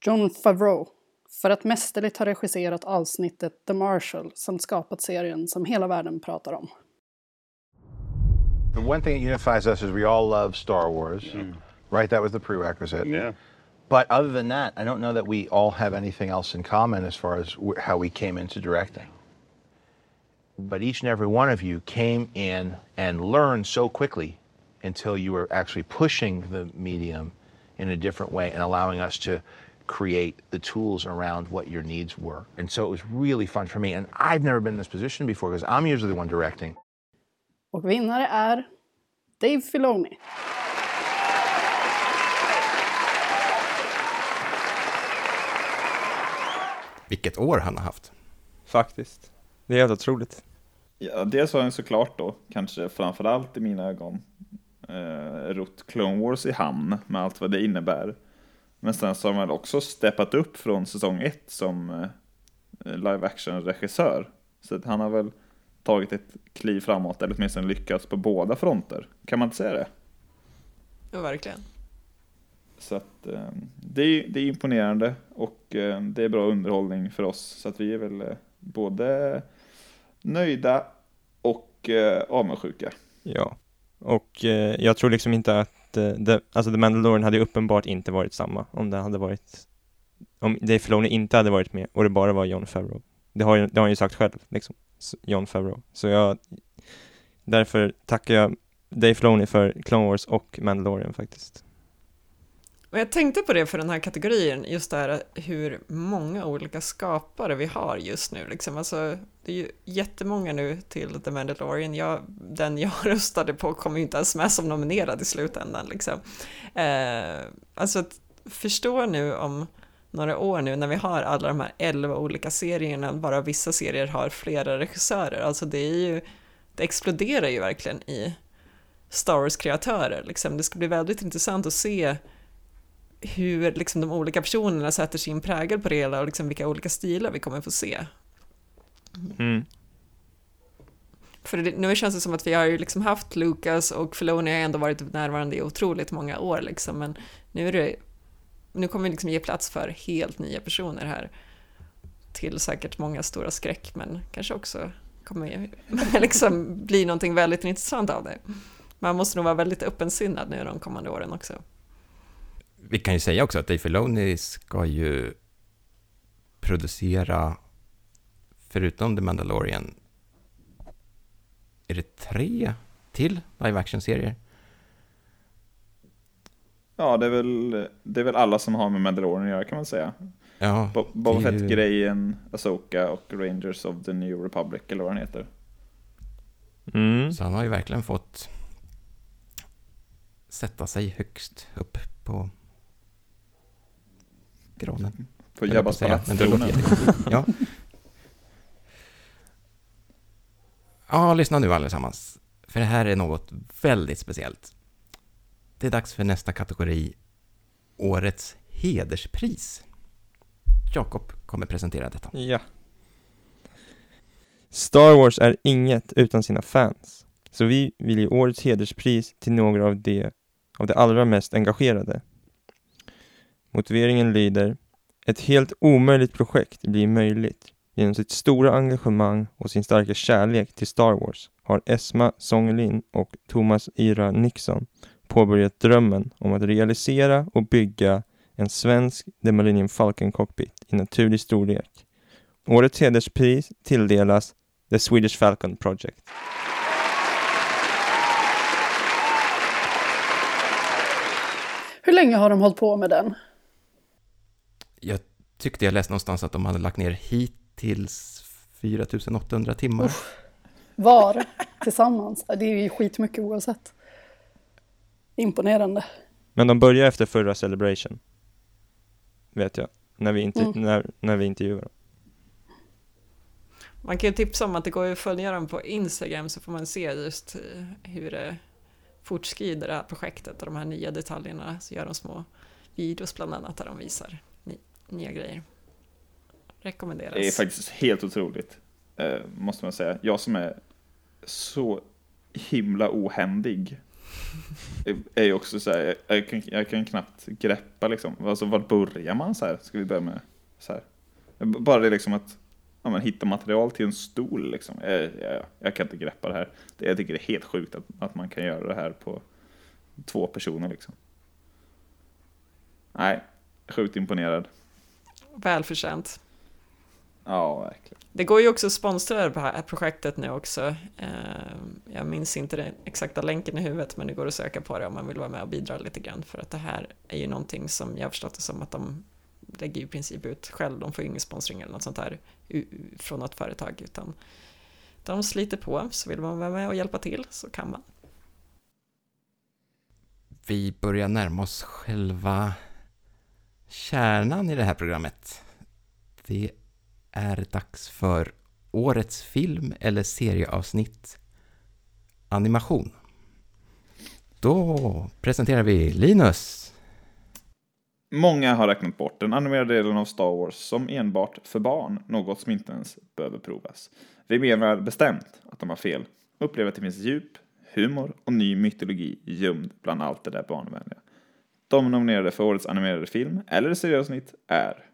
John Favreau. För att mästerligt ha regisserat avsnittet The Marshal som skapat serien som hela världen pratar om. The one thing that unifies us is we all love Star Wars, mm. right? That was the prerequisite. Yeah. But other than that, I don't know that we all have anything else in common as far as how we came into directing. But each and every one of you came in and learned so quickly until you were actually pushing the medium in a different way and allowing us to create the tools around what your needs were. And so it was really fun for me. And I've never been in this position before because I'm usually the one directing. Och vinnare är Dave Filoni. Vilket år han har haft. Faktiskt. Det är helt otroligt. Ja, dels har han såklart då, kanske framförallt i mina ögon, eh, rott Clone Wars i hamn med allt vad det innebär. Men sen så har väl också steppat upp från säsong 1 som eh, live action-regissör. Så att han har väl tagit ett kliv framåt, eller åtminstone lyckats på båda fronter. Kan man inte säga det? Ja, verkligen. Så att eh, det, är, det är imponerande och eh, det är bra underhållning för oss. Så att vi är väl både nöjda och avundsjuka. Ja. Och jag tror liksom inte att, eh, the, alltså The Mandalorian hade ju uppenbart inte varit samma om det hade varit, om Dave Filoni inte hade varit med och det bara var John Favreau. Det har, det har han ju sagt själv, liksom, John Favreau. Så jag, därför tackar jag Dave Filoni för Clone Wars och Mandalorian faktiskt. Och jag tänkte på det för den här kategorin, just det här hur många olika skapare vi har just nu. Liksom. Alltså, det är ju jättemånga nu till The Mandalorian. Jag, den jag röstade på kom ju inte ens med som nominerad i slutändan. Liksom. Eh, alltså, att förstå nu om några år nu när vi har alla de här elva olika serierna, bara vissa serier har flera regissörer. Alltså det är ju, det exploderar ju verkligen i Star Wars-kreatörer. Liksom. Det ska bli väldigt intressant att se hur liksom, de olika personerna sätter sin prägel på det hela och liksom, vilka olika stilar vi kommer få se. Mm. För det, nu känns det som att vi har ju liksom haft Lucas och Filoni har ändå varit närvarande i otroligt många år liksom, men nu är det nu kommer vi liksom ge plats för helt nya personer här till säkert många stora skräck, men kanske också kommer liksom bli någonting väldigt intressant av det. Man måste nog vara väldigt öppensinnad nu de kommande åren också. Vi kan ju säga också att Dave Filoni ska ju producera, förutom The Mandalorian, är det tre till live action-serier? Ja, det är väl, det är väl alla som har med Mandalorian att göra kan man säga. Ja, Bo- Boba Fett-grejen, Asoka och Rangers of the New Republic, eller vad den heter. Mm. Så han har ju verkligen fått sätta sig högst upp på granen. På Jabbas säga, men det låter jättekonstigt. Ja. ja, lyssna nu allesammans. För det här är något väldigt speciellt. Det är dags för nästa kategori, Årets hederspris. Jakob kommer presentera detta. Ja. Star Wars är inget utan sina fans. Så vi vill ge årets hederspris till några av de, av de allra mest engagerade. Motiveringen lyder Ett helt omöjligt projekt blir möjligt genom sitt stora engagemang och sin starka kärlek till Star Wars har Esma Songlin och Thomas Ira Nixon påbörjat drömmen om att realisera och bygga en svensk The Millennium Falcon Cockpit i naturlig storlek. Årets hederspris tilldelas The Swedish Falcon Project. Hur länge har de hållit på med den? Jag tyckte jag läste någonstans att de hade lagt ner hittills 4800 timmar. Var tillsammans? Det är ju skitmycket oavsett. Imponerande. Men de börjar efter förra Celebration. Vet jag. När vi, inte, Mm. när, när vi intervjuar dem. Man kan ju tipsa om att det går att följa dem på Instagram så får man se just eh, hur det fortskrider det här projektet och de här nya detaljerna. Så gör de små videos bland annat där de visar nya grejer. Rekommenderas. Det är faktiskt helt otroligt, eh, måste man säga. Jag som är så himla ohändig är- ju också så här, jag kan, jag kan knappt greppa liksom. Alltså var börjar man så här? Ska vi börja med så här? Bara det liksom att ja, men hitta material till en stol liksom. Eh, jag, jag, jag kan inte greppa det här. Det, jag tycker det är helt sjukt att, att man kan göra det här på två personer liksom. Nej, sjukt imponerad. Välförtjänt. Ja, verkligen. Det går ju också att sponsra det här projektet nu också. Eh, Jag minns inte den exakta länken i huvudet, men det går att söka på det om man vill vara med och bidra lite grann. För att det här är ju någonting som jag har förstått det som att de lägger ju i princip ut själv. De får ju ingen sponsring eller något sånt här från något företag, utan de sliter på. Så vill man vara med och hjälpa till så kan man. Vi börjar närma oss själva kärnan i det här programmet. Det är dags för årets film eller serieavsnitt animation. Då presenterar vi Linus. Många har räknat bort den animerade delen av Star Wars som enbart för barn, något som inte ens behöver provas. Vi menar bestämt att de har fel. Upplever att det finns djup, humor och ny mytologi gömd bland allt det där barnvänliga. De nominerade för årets animerade film eller serieavsnitt är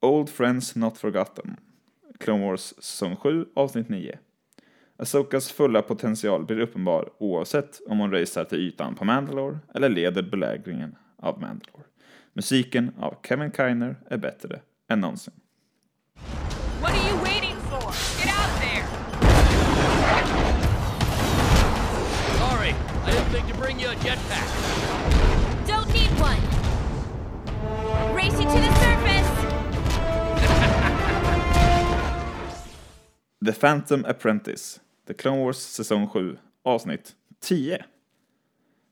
Old Friends Not Forgotten, Clone Wars säsong 7, avsnitt 9. Asokas fulla potential blir uppenbar oavsett om hon racear till ytan på Mandalore eller leder belägringen av Mandalore. Musiken av Kevin Kiner är bättre än någonsin. What are you waiting for? Get out there! Sorry, I didn't think to bring you a jetpack. Racing to the surface. The Phantom Apprentice, The Clone Wars säsong 7, avsnitt 10.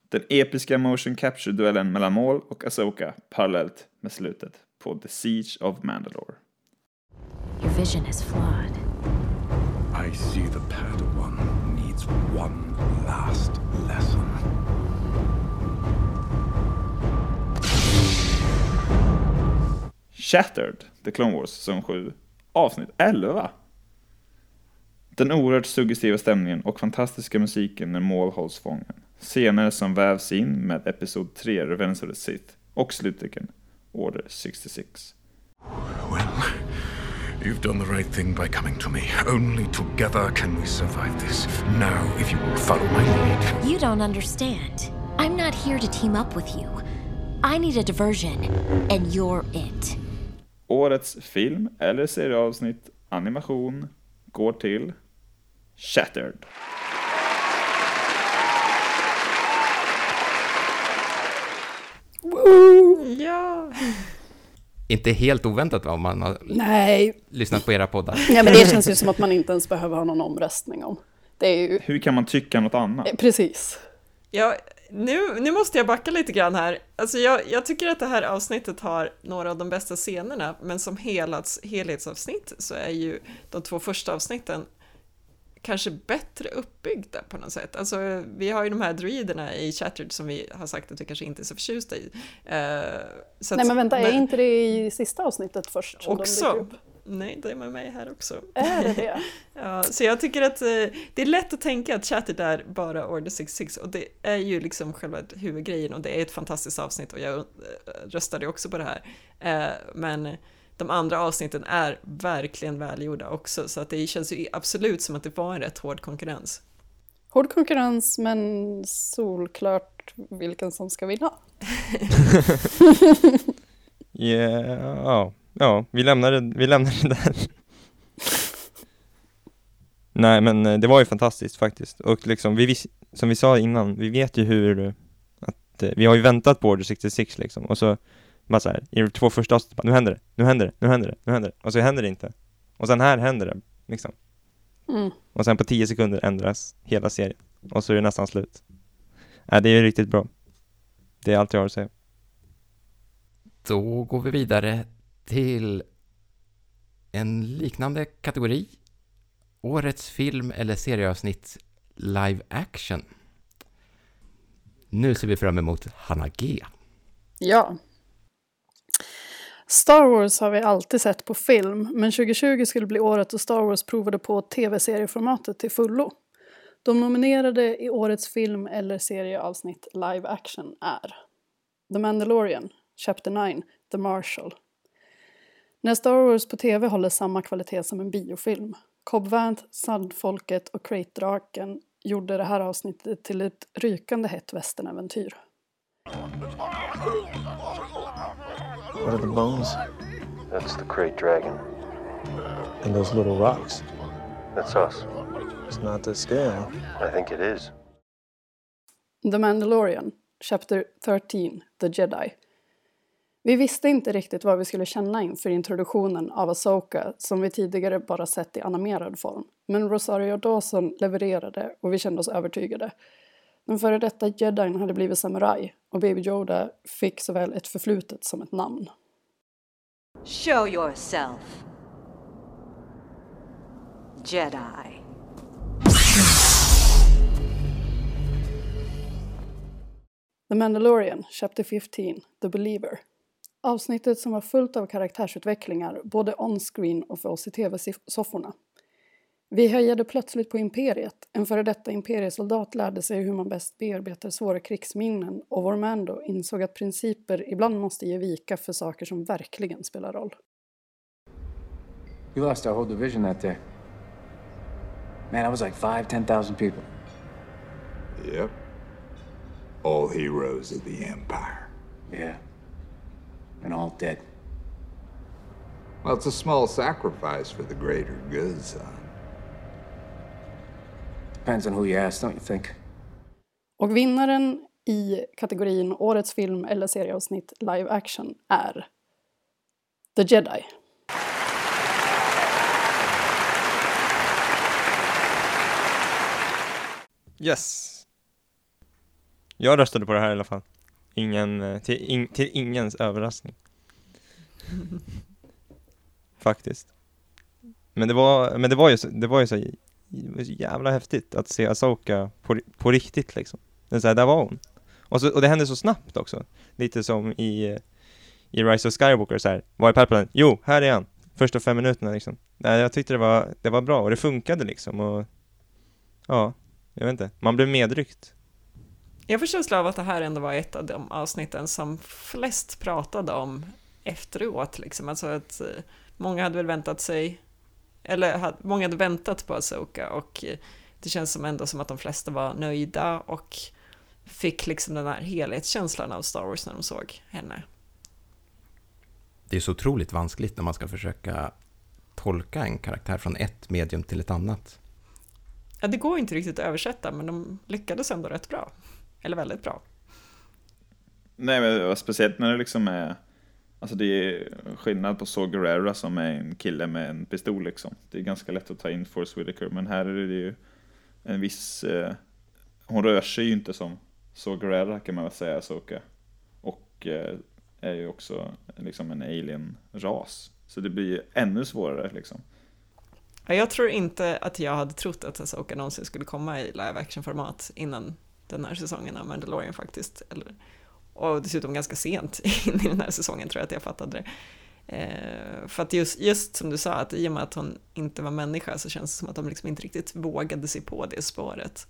Den episka motion capture-duellen mellan Maul och Asoka parallellt med slutet på The Siege of Mandalore. Your vision is flawed. I see the Padawan needs one last lesson. Shattered, The Clone Wars säsong 7, avsnitt 11. Den oerhört suggestiva stämningen och fantastiska musiken när Maul hålls fången. Scener som vävs in med Episod 3, Revenge of the Sith och sluttecken, Order 66. You've done the right thing by coming to me. Only together can we survive this. Now, if you will follow my lead. You don't understand. I'm not here to team up with you. I need a diversion, and you're it. Årets film eller serieavsnitt animation går till Shattered. Ja! Inte helt oväntat om man har Nej. lyssnat på era poddar. Ja, men det känns ju som att man inte ens behöver ha någon omröstning om. Det är ju... Hur kan man tycka något annat? Eh, Precis. Ja, nu, nu måste jag backa lite grann här. Alltså jag, jag tycker att det här avsnittet har några av de bästa scenerna, men som helhets, helhetsavsnitt så är ju de två första avsnitten kanske bättre uppbyggda på något sätt. Alltså, vi har ju de här druiderna i Chattered som vi har sagt att vi kanske inte är så förtjusta i. Eh, så att- Nej men vänta, är inte det i sista avsnittet först? som de Också? upp? Nej, det är med mig här också. Är det det? ja, så jag tycker att eh, det är lätt att tänka att Chattered är bara Order 66 och det är ju liksom själva huvudgrejen och det är ett fantastiskt avsnitt och jag eh, röstade också på det här. Eh, men de andra avsnitten är verkligen välgjorda också så att det känns ju absolut som att det var en rätt hård konkurrens. Hård konkurrens men solklart vilken som ska vinna. Ja, ja, vi lämnar det, vi lämnar det där. Nej men eh, det var ju fantastiskt faktiskt och liksom, vi, vis- som vi sa innan, vi vet ju hur att eh, vi har ju väntat på Order 66 liksom och så bara så här, i de två första avsnitten, nu händer det, nu händer det, nu händer det, nu händer det och så händer det inte och sen här händer det liksom Mm. och sen på 10 sekunder ändras hela serien och så är det nästan slut. Nej, det är ju riktigt bra. Det är allt jag har att säga. Då går vi vidare till en liknande kategori. Årets film eller serieavsnitt live action. Nu ser vi fram emot Hanna G. Ja. Star Wars har vi alltid sett på film, men 2020 skulle bli året då Star Wars provade på tv-serieformatet till fullo. De nominerade i årets film eller serieavsnitt live action är The Mandalorian, Chapter 9, The Marshall när Star Wars på tv håller samma kvalitet som en biofilm. Cobb Vanth, Sandfolket och Crate-draken gjorde det här avsnittet till ett rykande hett västernäventyr. What are the bones? That's the crate dragon. And those little rocks? That's us. It's not that scary. I think it is. The Mandalorian, Chapter 13, The Jedi. Vi visste inte riktigt vad vi skulle känna inför introduktionen av Asoka som vi tidigare bara sett i animerad form. Men Rosario Dawson levererade och vi kände oss övertygade. Den före detta jedin hade blivit samuraj och Baby Yoda fick såväl ett förflutet som ett namn. Show yourself. Jedi. The Mandalorian, Chapter 15, The Believer. Avsnittet som var fullt av karaktärsutvecklingar, både on-screen och för oss i tv-sofforna. Vi hejade plötsligt på Imperiet. En före detta imperiesoldat lärde sig hur man bäst bearbetar svåra krigsminnen och vår Mando insåg att principer ibland måste ge vika för saker som verkligen spelar roll. We lost our whole division that day. Man, I was like five, ten thousand people. Yep. All heroes of the Empire. Yeah. And all dead. Well, it's a small sacrifice for the greater good, son. Depends on who you ask, don't you think? Och vinnaren i kategorin Årets film eller serieavsnitt live action är The Jedi. Yes. Jag röstade på det här i alla fall. Ingen, eh, till, in, till ingens överraskning. Faktiskt. Men det var, men det var ju, så- det var ju så, det var så jävla häftigt att se Asoka på, på riktigt liksom. Är så här, där var hon. Och, så, och det hände så snabbt också. Lite som i, i Rise of Skywalker så här. Var är Palpatine? Jo, här är han. Första fem minuterna liksom. Nej, jag tyckte det var, det var bra och det funkade liksom och ja, jag vet inte. Man blev medryckt. Jag får känslan av att det här ändå var ett av de avsnitten som flest pratade om efteråt. Liksom. Alltså att eh, många hade väl väntat sig, eller många hade väntat på Asoka och eh, det känns som ändå som att de flesta var nöjda och fick liksom den här helhetskänslan av Star Wars när de såg henne. Det är så otroligt vanskligt när man ska försöka tolka en karaktär från ett medium till ett annat. Ja, det går inte riktigt att översätta, men de lyckades ändå rätt bra. Eller väldigt bra. Nej, men speciellt när det liksom är... Alltså det är skillnad på Saw Gerrera som är en kille med en pistol liksom. Det är ganska lätt att ta in Force Whitaker, men här är det ju en viss... Eh, hon rör sig ju inte som Saw Gerrera kan man väl säga, Soka. Och eh, är ju också liksom en alien-ras. Så det blir ju ännu svårare liksom. Ja, jag tror inte att jag hade trott att Asoka någonsin skulle komma i live action-format innan den här säsongen av Mandalorian faktiskt. Eller, och dessutom ganska sent in i den här säsongen tror jag att jag fattade det. Eh, för att just, just som du sa, att i och med att hon inte var människa så känns det som att de liksom inte riktigt vågade sig på det spåret.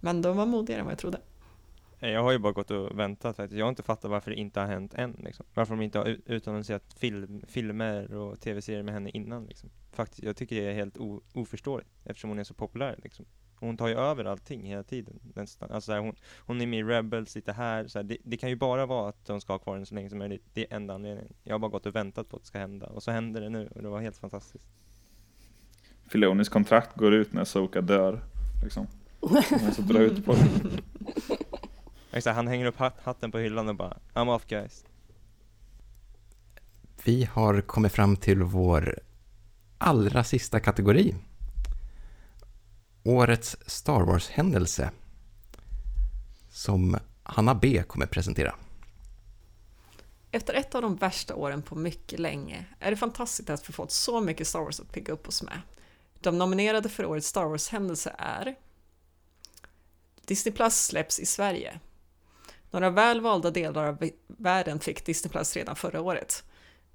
Men de var modigare än vad jag trodde. Eh, jag har ju bara gått och väntat faktiskt. Jag har inte fattat varför det inte har hänt än liksom. Varför de inte har utannonserat film, filmer och tv-serier med henne innan liksom. Faktiskt, jag tycker det är helt o, oförståeligt eftersom hon är så populär liksom. Hon tar ju över allting hela tiden nästan. Alltså så här, hon, hon är med i Rebels, lite här, så här. Det, det kan ju bara vara att de ska ha kvar den så länge som möjligt. Det är enda anledningen. Jag har bara gått och väntat på att det ska hända och så händer det nu och det var helt fantastiskt. Filonis kontrakt går ut när Soka dör. Liksom. Hon är så bra ute på det. Exakt, han hänger upp hat, hatten på hyllan och bara I'm off guys. Vi har kommit fram till vår allra sista kategori. Årets Star Wars-händelse. Som Hanna B kommer presentera. Efter ett av de värsta åren på mycket länge är det fantastiskt att vi fått så mycket Star Wars att pigga upp oss med. De nominerade för årets Star Wars-händelse är Disney Plus släpps i Sverige. Några väl valda delar av världen fick Disney Plus redan förra året.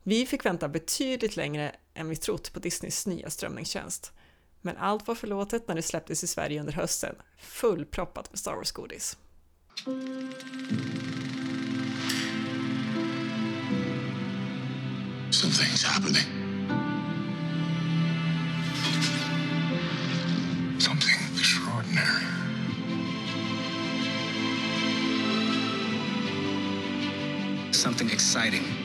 Vi fick vänta betydligt längre än vi trott på Disneys nya strömningstjänst. Men allt var förlåtet när det släpptes i Sverige under hösten, fullproppat med Star Wars-godis. Something's happening. Something extraordinary. Something exciting.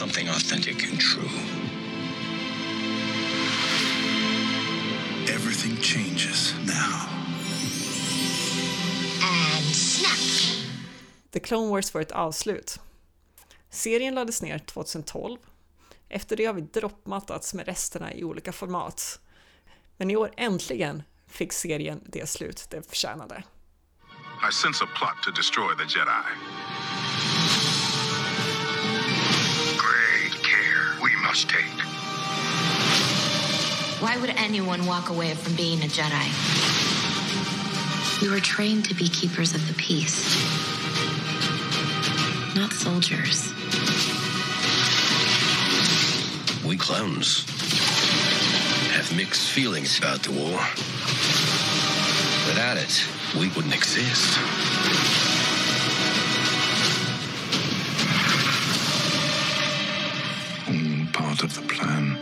Something authentic and true. Everything changes now. And snap. The Clone Wars får ett avslut. Serien lades ner 2012. Efter det har vi droppmattats med resterna i olika format. Men i år äntligen fick serien det slut det förtjänade. I sense a plot to destroy the Jedi. Care must take. Why would anyone walk away from being a Jedi? We were trained to be keepers of the peace, not soldiers. We clones have mixed feelings about the war. Without it, we wouldn't exist. Part of the plan.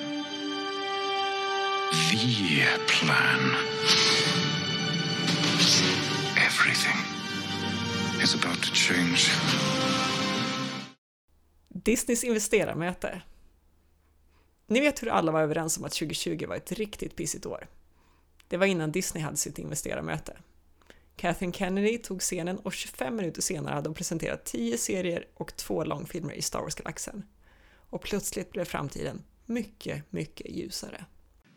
The plan. Everything is about to change. Disneys investerarmöte. Ni vet hur alla var överens om att 2020 var ett riktigt pissigt år. Det var innan Disney hade sitt investerarmöte. Kathleen Kennedy tog scenen och 25 minuter senare hade hon presenterat 10 serier och två långfilmer i Star Wars-galaxen. Och plötsligt blev framtiden mycket, mycket ljusare.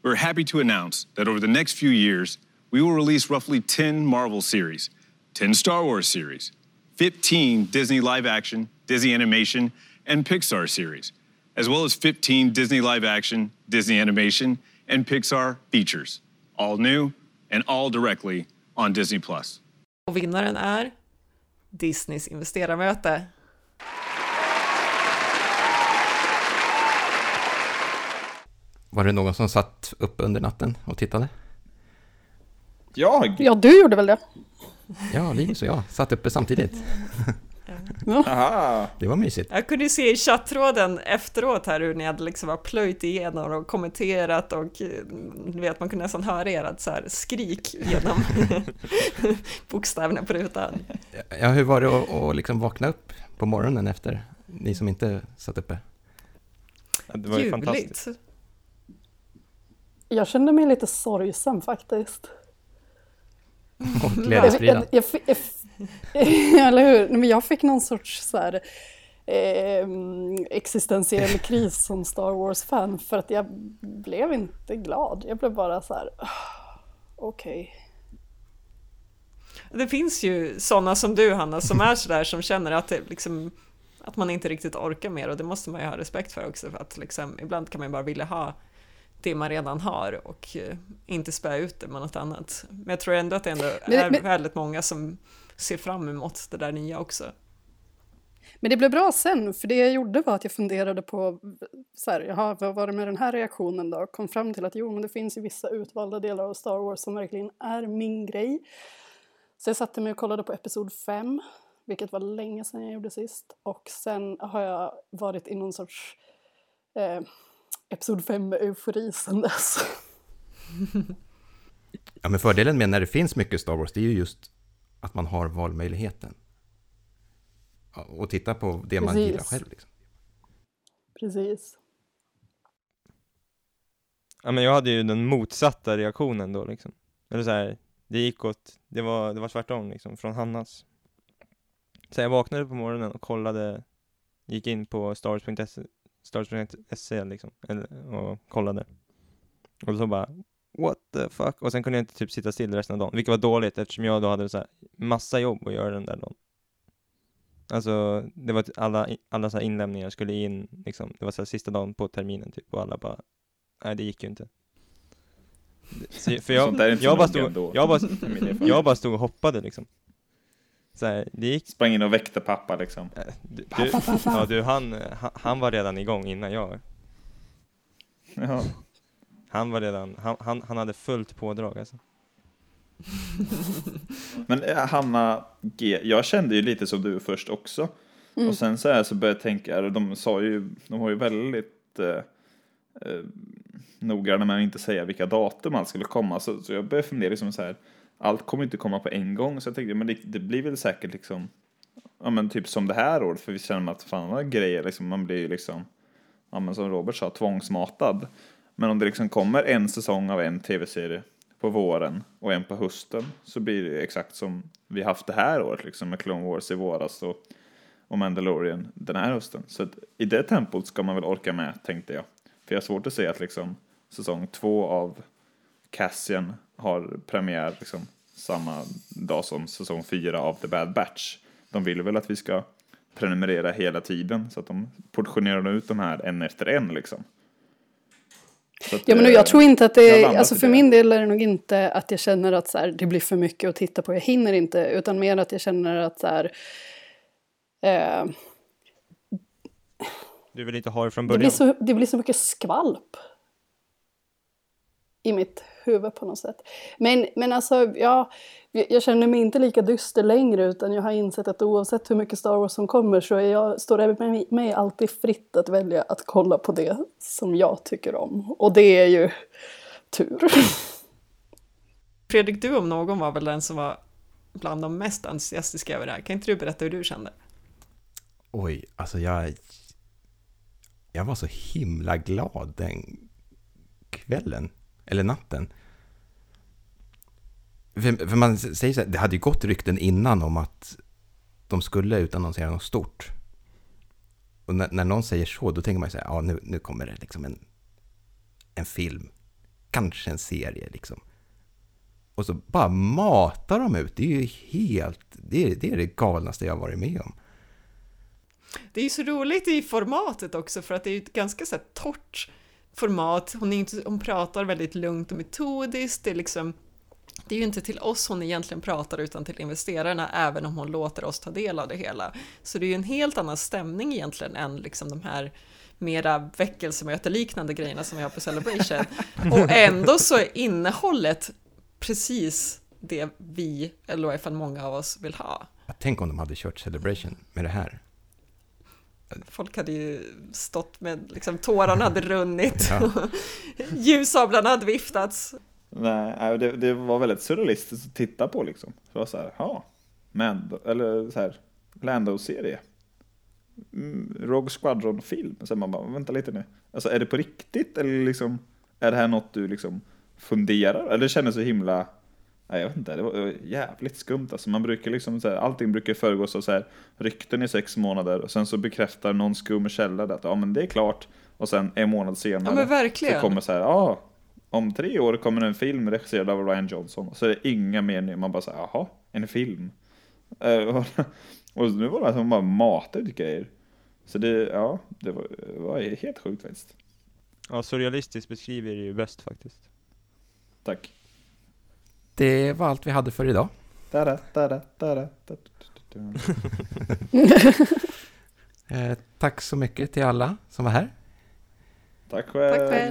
We're happy to announce that over the next few years, we will release roughly 10 Marvel series, 10 Star Wars series, 15 Disney live action, Disney animation, and Pixar series, as well as 15 Disney live action, Disney animation, and Pixar features, all new and all directly on Disney Plus. Och vinnaren är Disneys investerarmöte. Var det någon som satt upp under natten och tittade? Jag? Ja, du gjorde väl det? Ja, Linus och jag satt uppe samtidigt. Aha. Det var mysigt. Jag kunde ju se i chattråden efteråt här hur ni hade liksom plöjt igenom och kommenterat och eh, du vet, man kunde nästan höra ert så här skrik genom bokstäverna på rutan. Ja, hur var det att, att liksom vakna upp på morgonen efter, ni som inte satt uppe? Ja, det var ju Ljuvligt. fantastiskt. Jag kände mig lite sorgsam faktiskt. Och glädjespridad. Jag, jag, jag, jag, eller hur? Men jag fick någon sorts så här, eh, existentiell kris som Star Wars-fan för att jag blev inte glad. Jag blev bara så här, "Ah, okej. Det finns ju sådana som du Hanna som är sådär som känner att, det liksom, att man inte riktigt orkar mer och det måste man ju ha respekt för också för att liksom, ibland kan man ju bara vilja ha det man redan har och eh, inte spä ut det med något annat. Men jag tror ändå att det ändå Men- är men- väldigt många som ser fram emot det där nya också. Men det blev bra sen, för det jag gjorde var att jag funderade på så här, jaha, vad var det med den här reaktionen då? Kom fram till att jo, men det finns ju vissa utvalda delar av Star Wars som verkligen är min grej. Så jag satte mig och kollade på Episod 5, vilket var länge sedan jag gjorde sist. Och sen har jag varit i någon sorts eh, Episod 5-eufori sedan dess. Ja, men fördelen med när det finns mycket Star Wars, det är ju just att man har valmöjligheten. Och titta på det man Precis. gillar själv. Liksom. Precis. Ja, men jag hade ju den motsatta reaktionen då liksom. Eller så här, det gick åt, det var, det var tvärtom liksom, från Hannas. Så jag vaknade på morgonen och kollade, gick in på stars.se, stars.se liksom, eller, och kollade. Och så bara, what the fuck? Och sen kunde jag inte typ sitta still resten av dagen, vilket var dåligt eftersom jag då hade så här massa jobb att göra den där dagen. Alltså, det var alla, alla så här inlämningar skulle in, liksom, det var så här sista dagen på terminen typ, och alla bara, nej det gick ju inte. Så, för jag, jag, bara stod, jag, bara, jag bara stod och hoppade liksom. Så här, det gick. Sprang in och väckte pappa liksom. Du, Pappa, pappa. Ja du, han, han, var redan igång innan jag. Ja. Han var redan, han, han, han hade fullt pådrag alltså. Men eh, Hanna G, jag kände ju lite som du först också. Mm. Och sen så här så började jag tänka, de sa ju, de var ju väldigt eh, eh, noggranna med att inte säga vilka datum allt skulle komma. Så, så jag började fundera liksom så här, allt kommer inte komma på en gång. Så jag tänkte, men det, det blir väl säkert liksom, ja men typ som det här året. För vi känner att fan vad grejer liksom, man blir ju liksom, ja men som Robert sa, tvångsmatad. Men om det liksom kommer en säsong av en tv-serie på våren och en på hösten så blir det exakt som vi haft det här året liksom med Clone Wars i våras och, och Mandalorian den här hösten. Så att i det tempot ska man väl orka med tänkte jag. För jag har svårt att se att liksom säsong två av Cassian har premiär liksom samma dag som säsong fyra av The Bad Batch. De vill väl att vi ska prenumerera hela tiden så att de portionerar ut de här en efter en liksom. Att, Ja, men eh, jag tror inte att det, landar alltså för det. min del är det nog inte att jag känner att så här, det blir för mycket att titta på, jag hinner inte, utan mer att jag känner att så här, eh, Du vill inte ha det från det, blir början? så, det blir så mycket skvalp i mitt huvud på något sätt. Men, men alltså, ja, jag jag känner mig inte lika dyster längre utan jag har insett att oavsett hur mycket Star Wars som kommer så är jag, står det mig, mig alltid fritt att välja att kolla på det som jag tycker om. Och det är ju tur. Fredrik, du om någon var väl den som var bland de mest entusiastiska över det här. Kan inte du berätta hur du kände? Oj, alltså jag... Jag var så himla glad den kvällen, eller natten. För, för man säger så här, det hade ju gått rykten innan om att de skulle utannonsera något stort. Och när, när någon säger så, då tänker man ju så här, ja nu, nu kommer det liksom en, en film. Kanske en serie liksom. Och så bara matar de ut, det är ju helt, det är det, är det galnaste jag har varit med om. Det är ju så roligt i formatet också för att det är ju ett ganska så här torrt format. Hon, är inte, hon pratar väldigt lugnt och metodiskt. Det är liksom det är ju inte till oss hon egentligen pratar utan till investerarna även om hon låter oss ta del av det hela. Så det är ju en helt annan stämning egentligen än liksom de här mera väckelsemöteliknande grejerna som vi har på Celebration. Och ändå så är innehållet precis det vi, eller i alla fall många av oss, vill ha. Tänk om de hade kört Celebration med det här. Folk hade ju stått med, liksom tårarna hade runnit, Ja. ljussablarna hade viftats. Nej, det, det var väldigt surrealistiskt att titta på liksom. Det var så här, ja, Mando, eller så här, Lando-serie. Mm, Rogue Squadron-film. Sen man bara, vänta lite nu. Alltså är det på riktigt eller liksom, är det här något du liksom funderar? Eller det kändes så himla, jag vet inte, det var jävligt skumt alltså. Man brukar liksom så här, allting brukar föregås av så här rykten i sex månader och sen så bekräftar någon skum källa det att ja men det är klart. Och sen en månad senare Ja, så kommer så här, ja om tre år kommer en film regisserad av Ryan Johnson. Så är det inga meningar, man bara säger jaha, en film. Eh, och- och nu var det som bara matar ut grejer. Så det, ja, det var, det var helt sjukt faktiskt. Ja, surrealistiskt beskriver det ju bäst faktiskt. Tack. Det var allt vi hade för idag. Eh, tack så mycket till alla som var här. Tack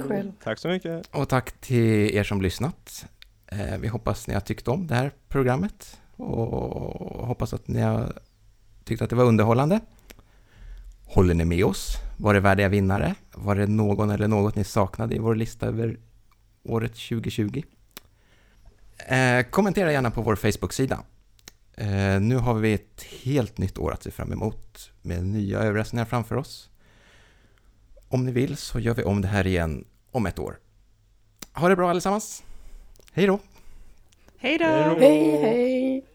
själv. Tack så mycket. Och tack till er som lyssnat. Eh, vi hoppas ni har tyckt om det här programmet och hoppas att ni har tyckt att det var underhållande. Håller ni med oss? Var det värdiga vinnare? Var det någon eller något ni saknade i vår lista över året 2020? Eh, kommentera gärna på vår Facebook-sida. Eh, nu har vi ett helt nytt år att se fram emot med nya överraskningar framför oss. Om ni vill så gör vi om det här igen om ett år. Ha det bra allesammans! Hej då! Hej då! Hej, hej!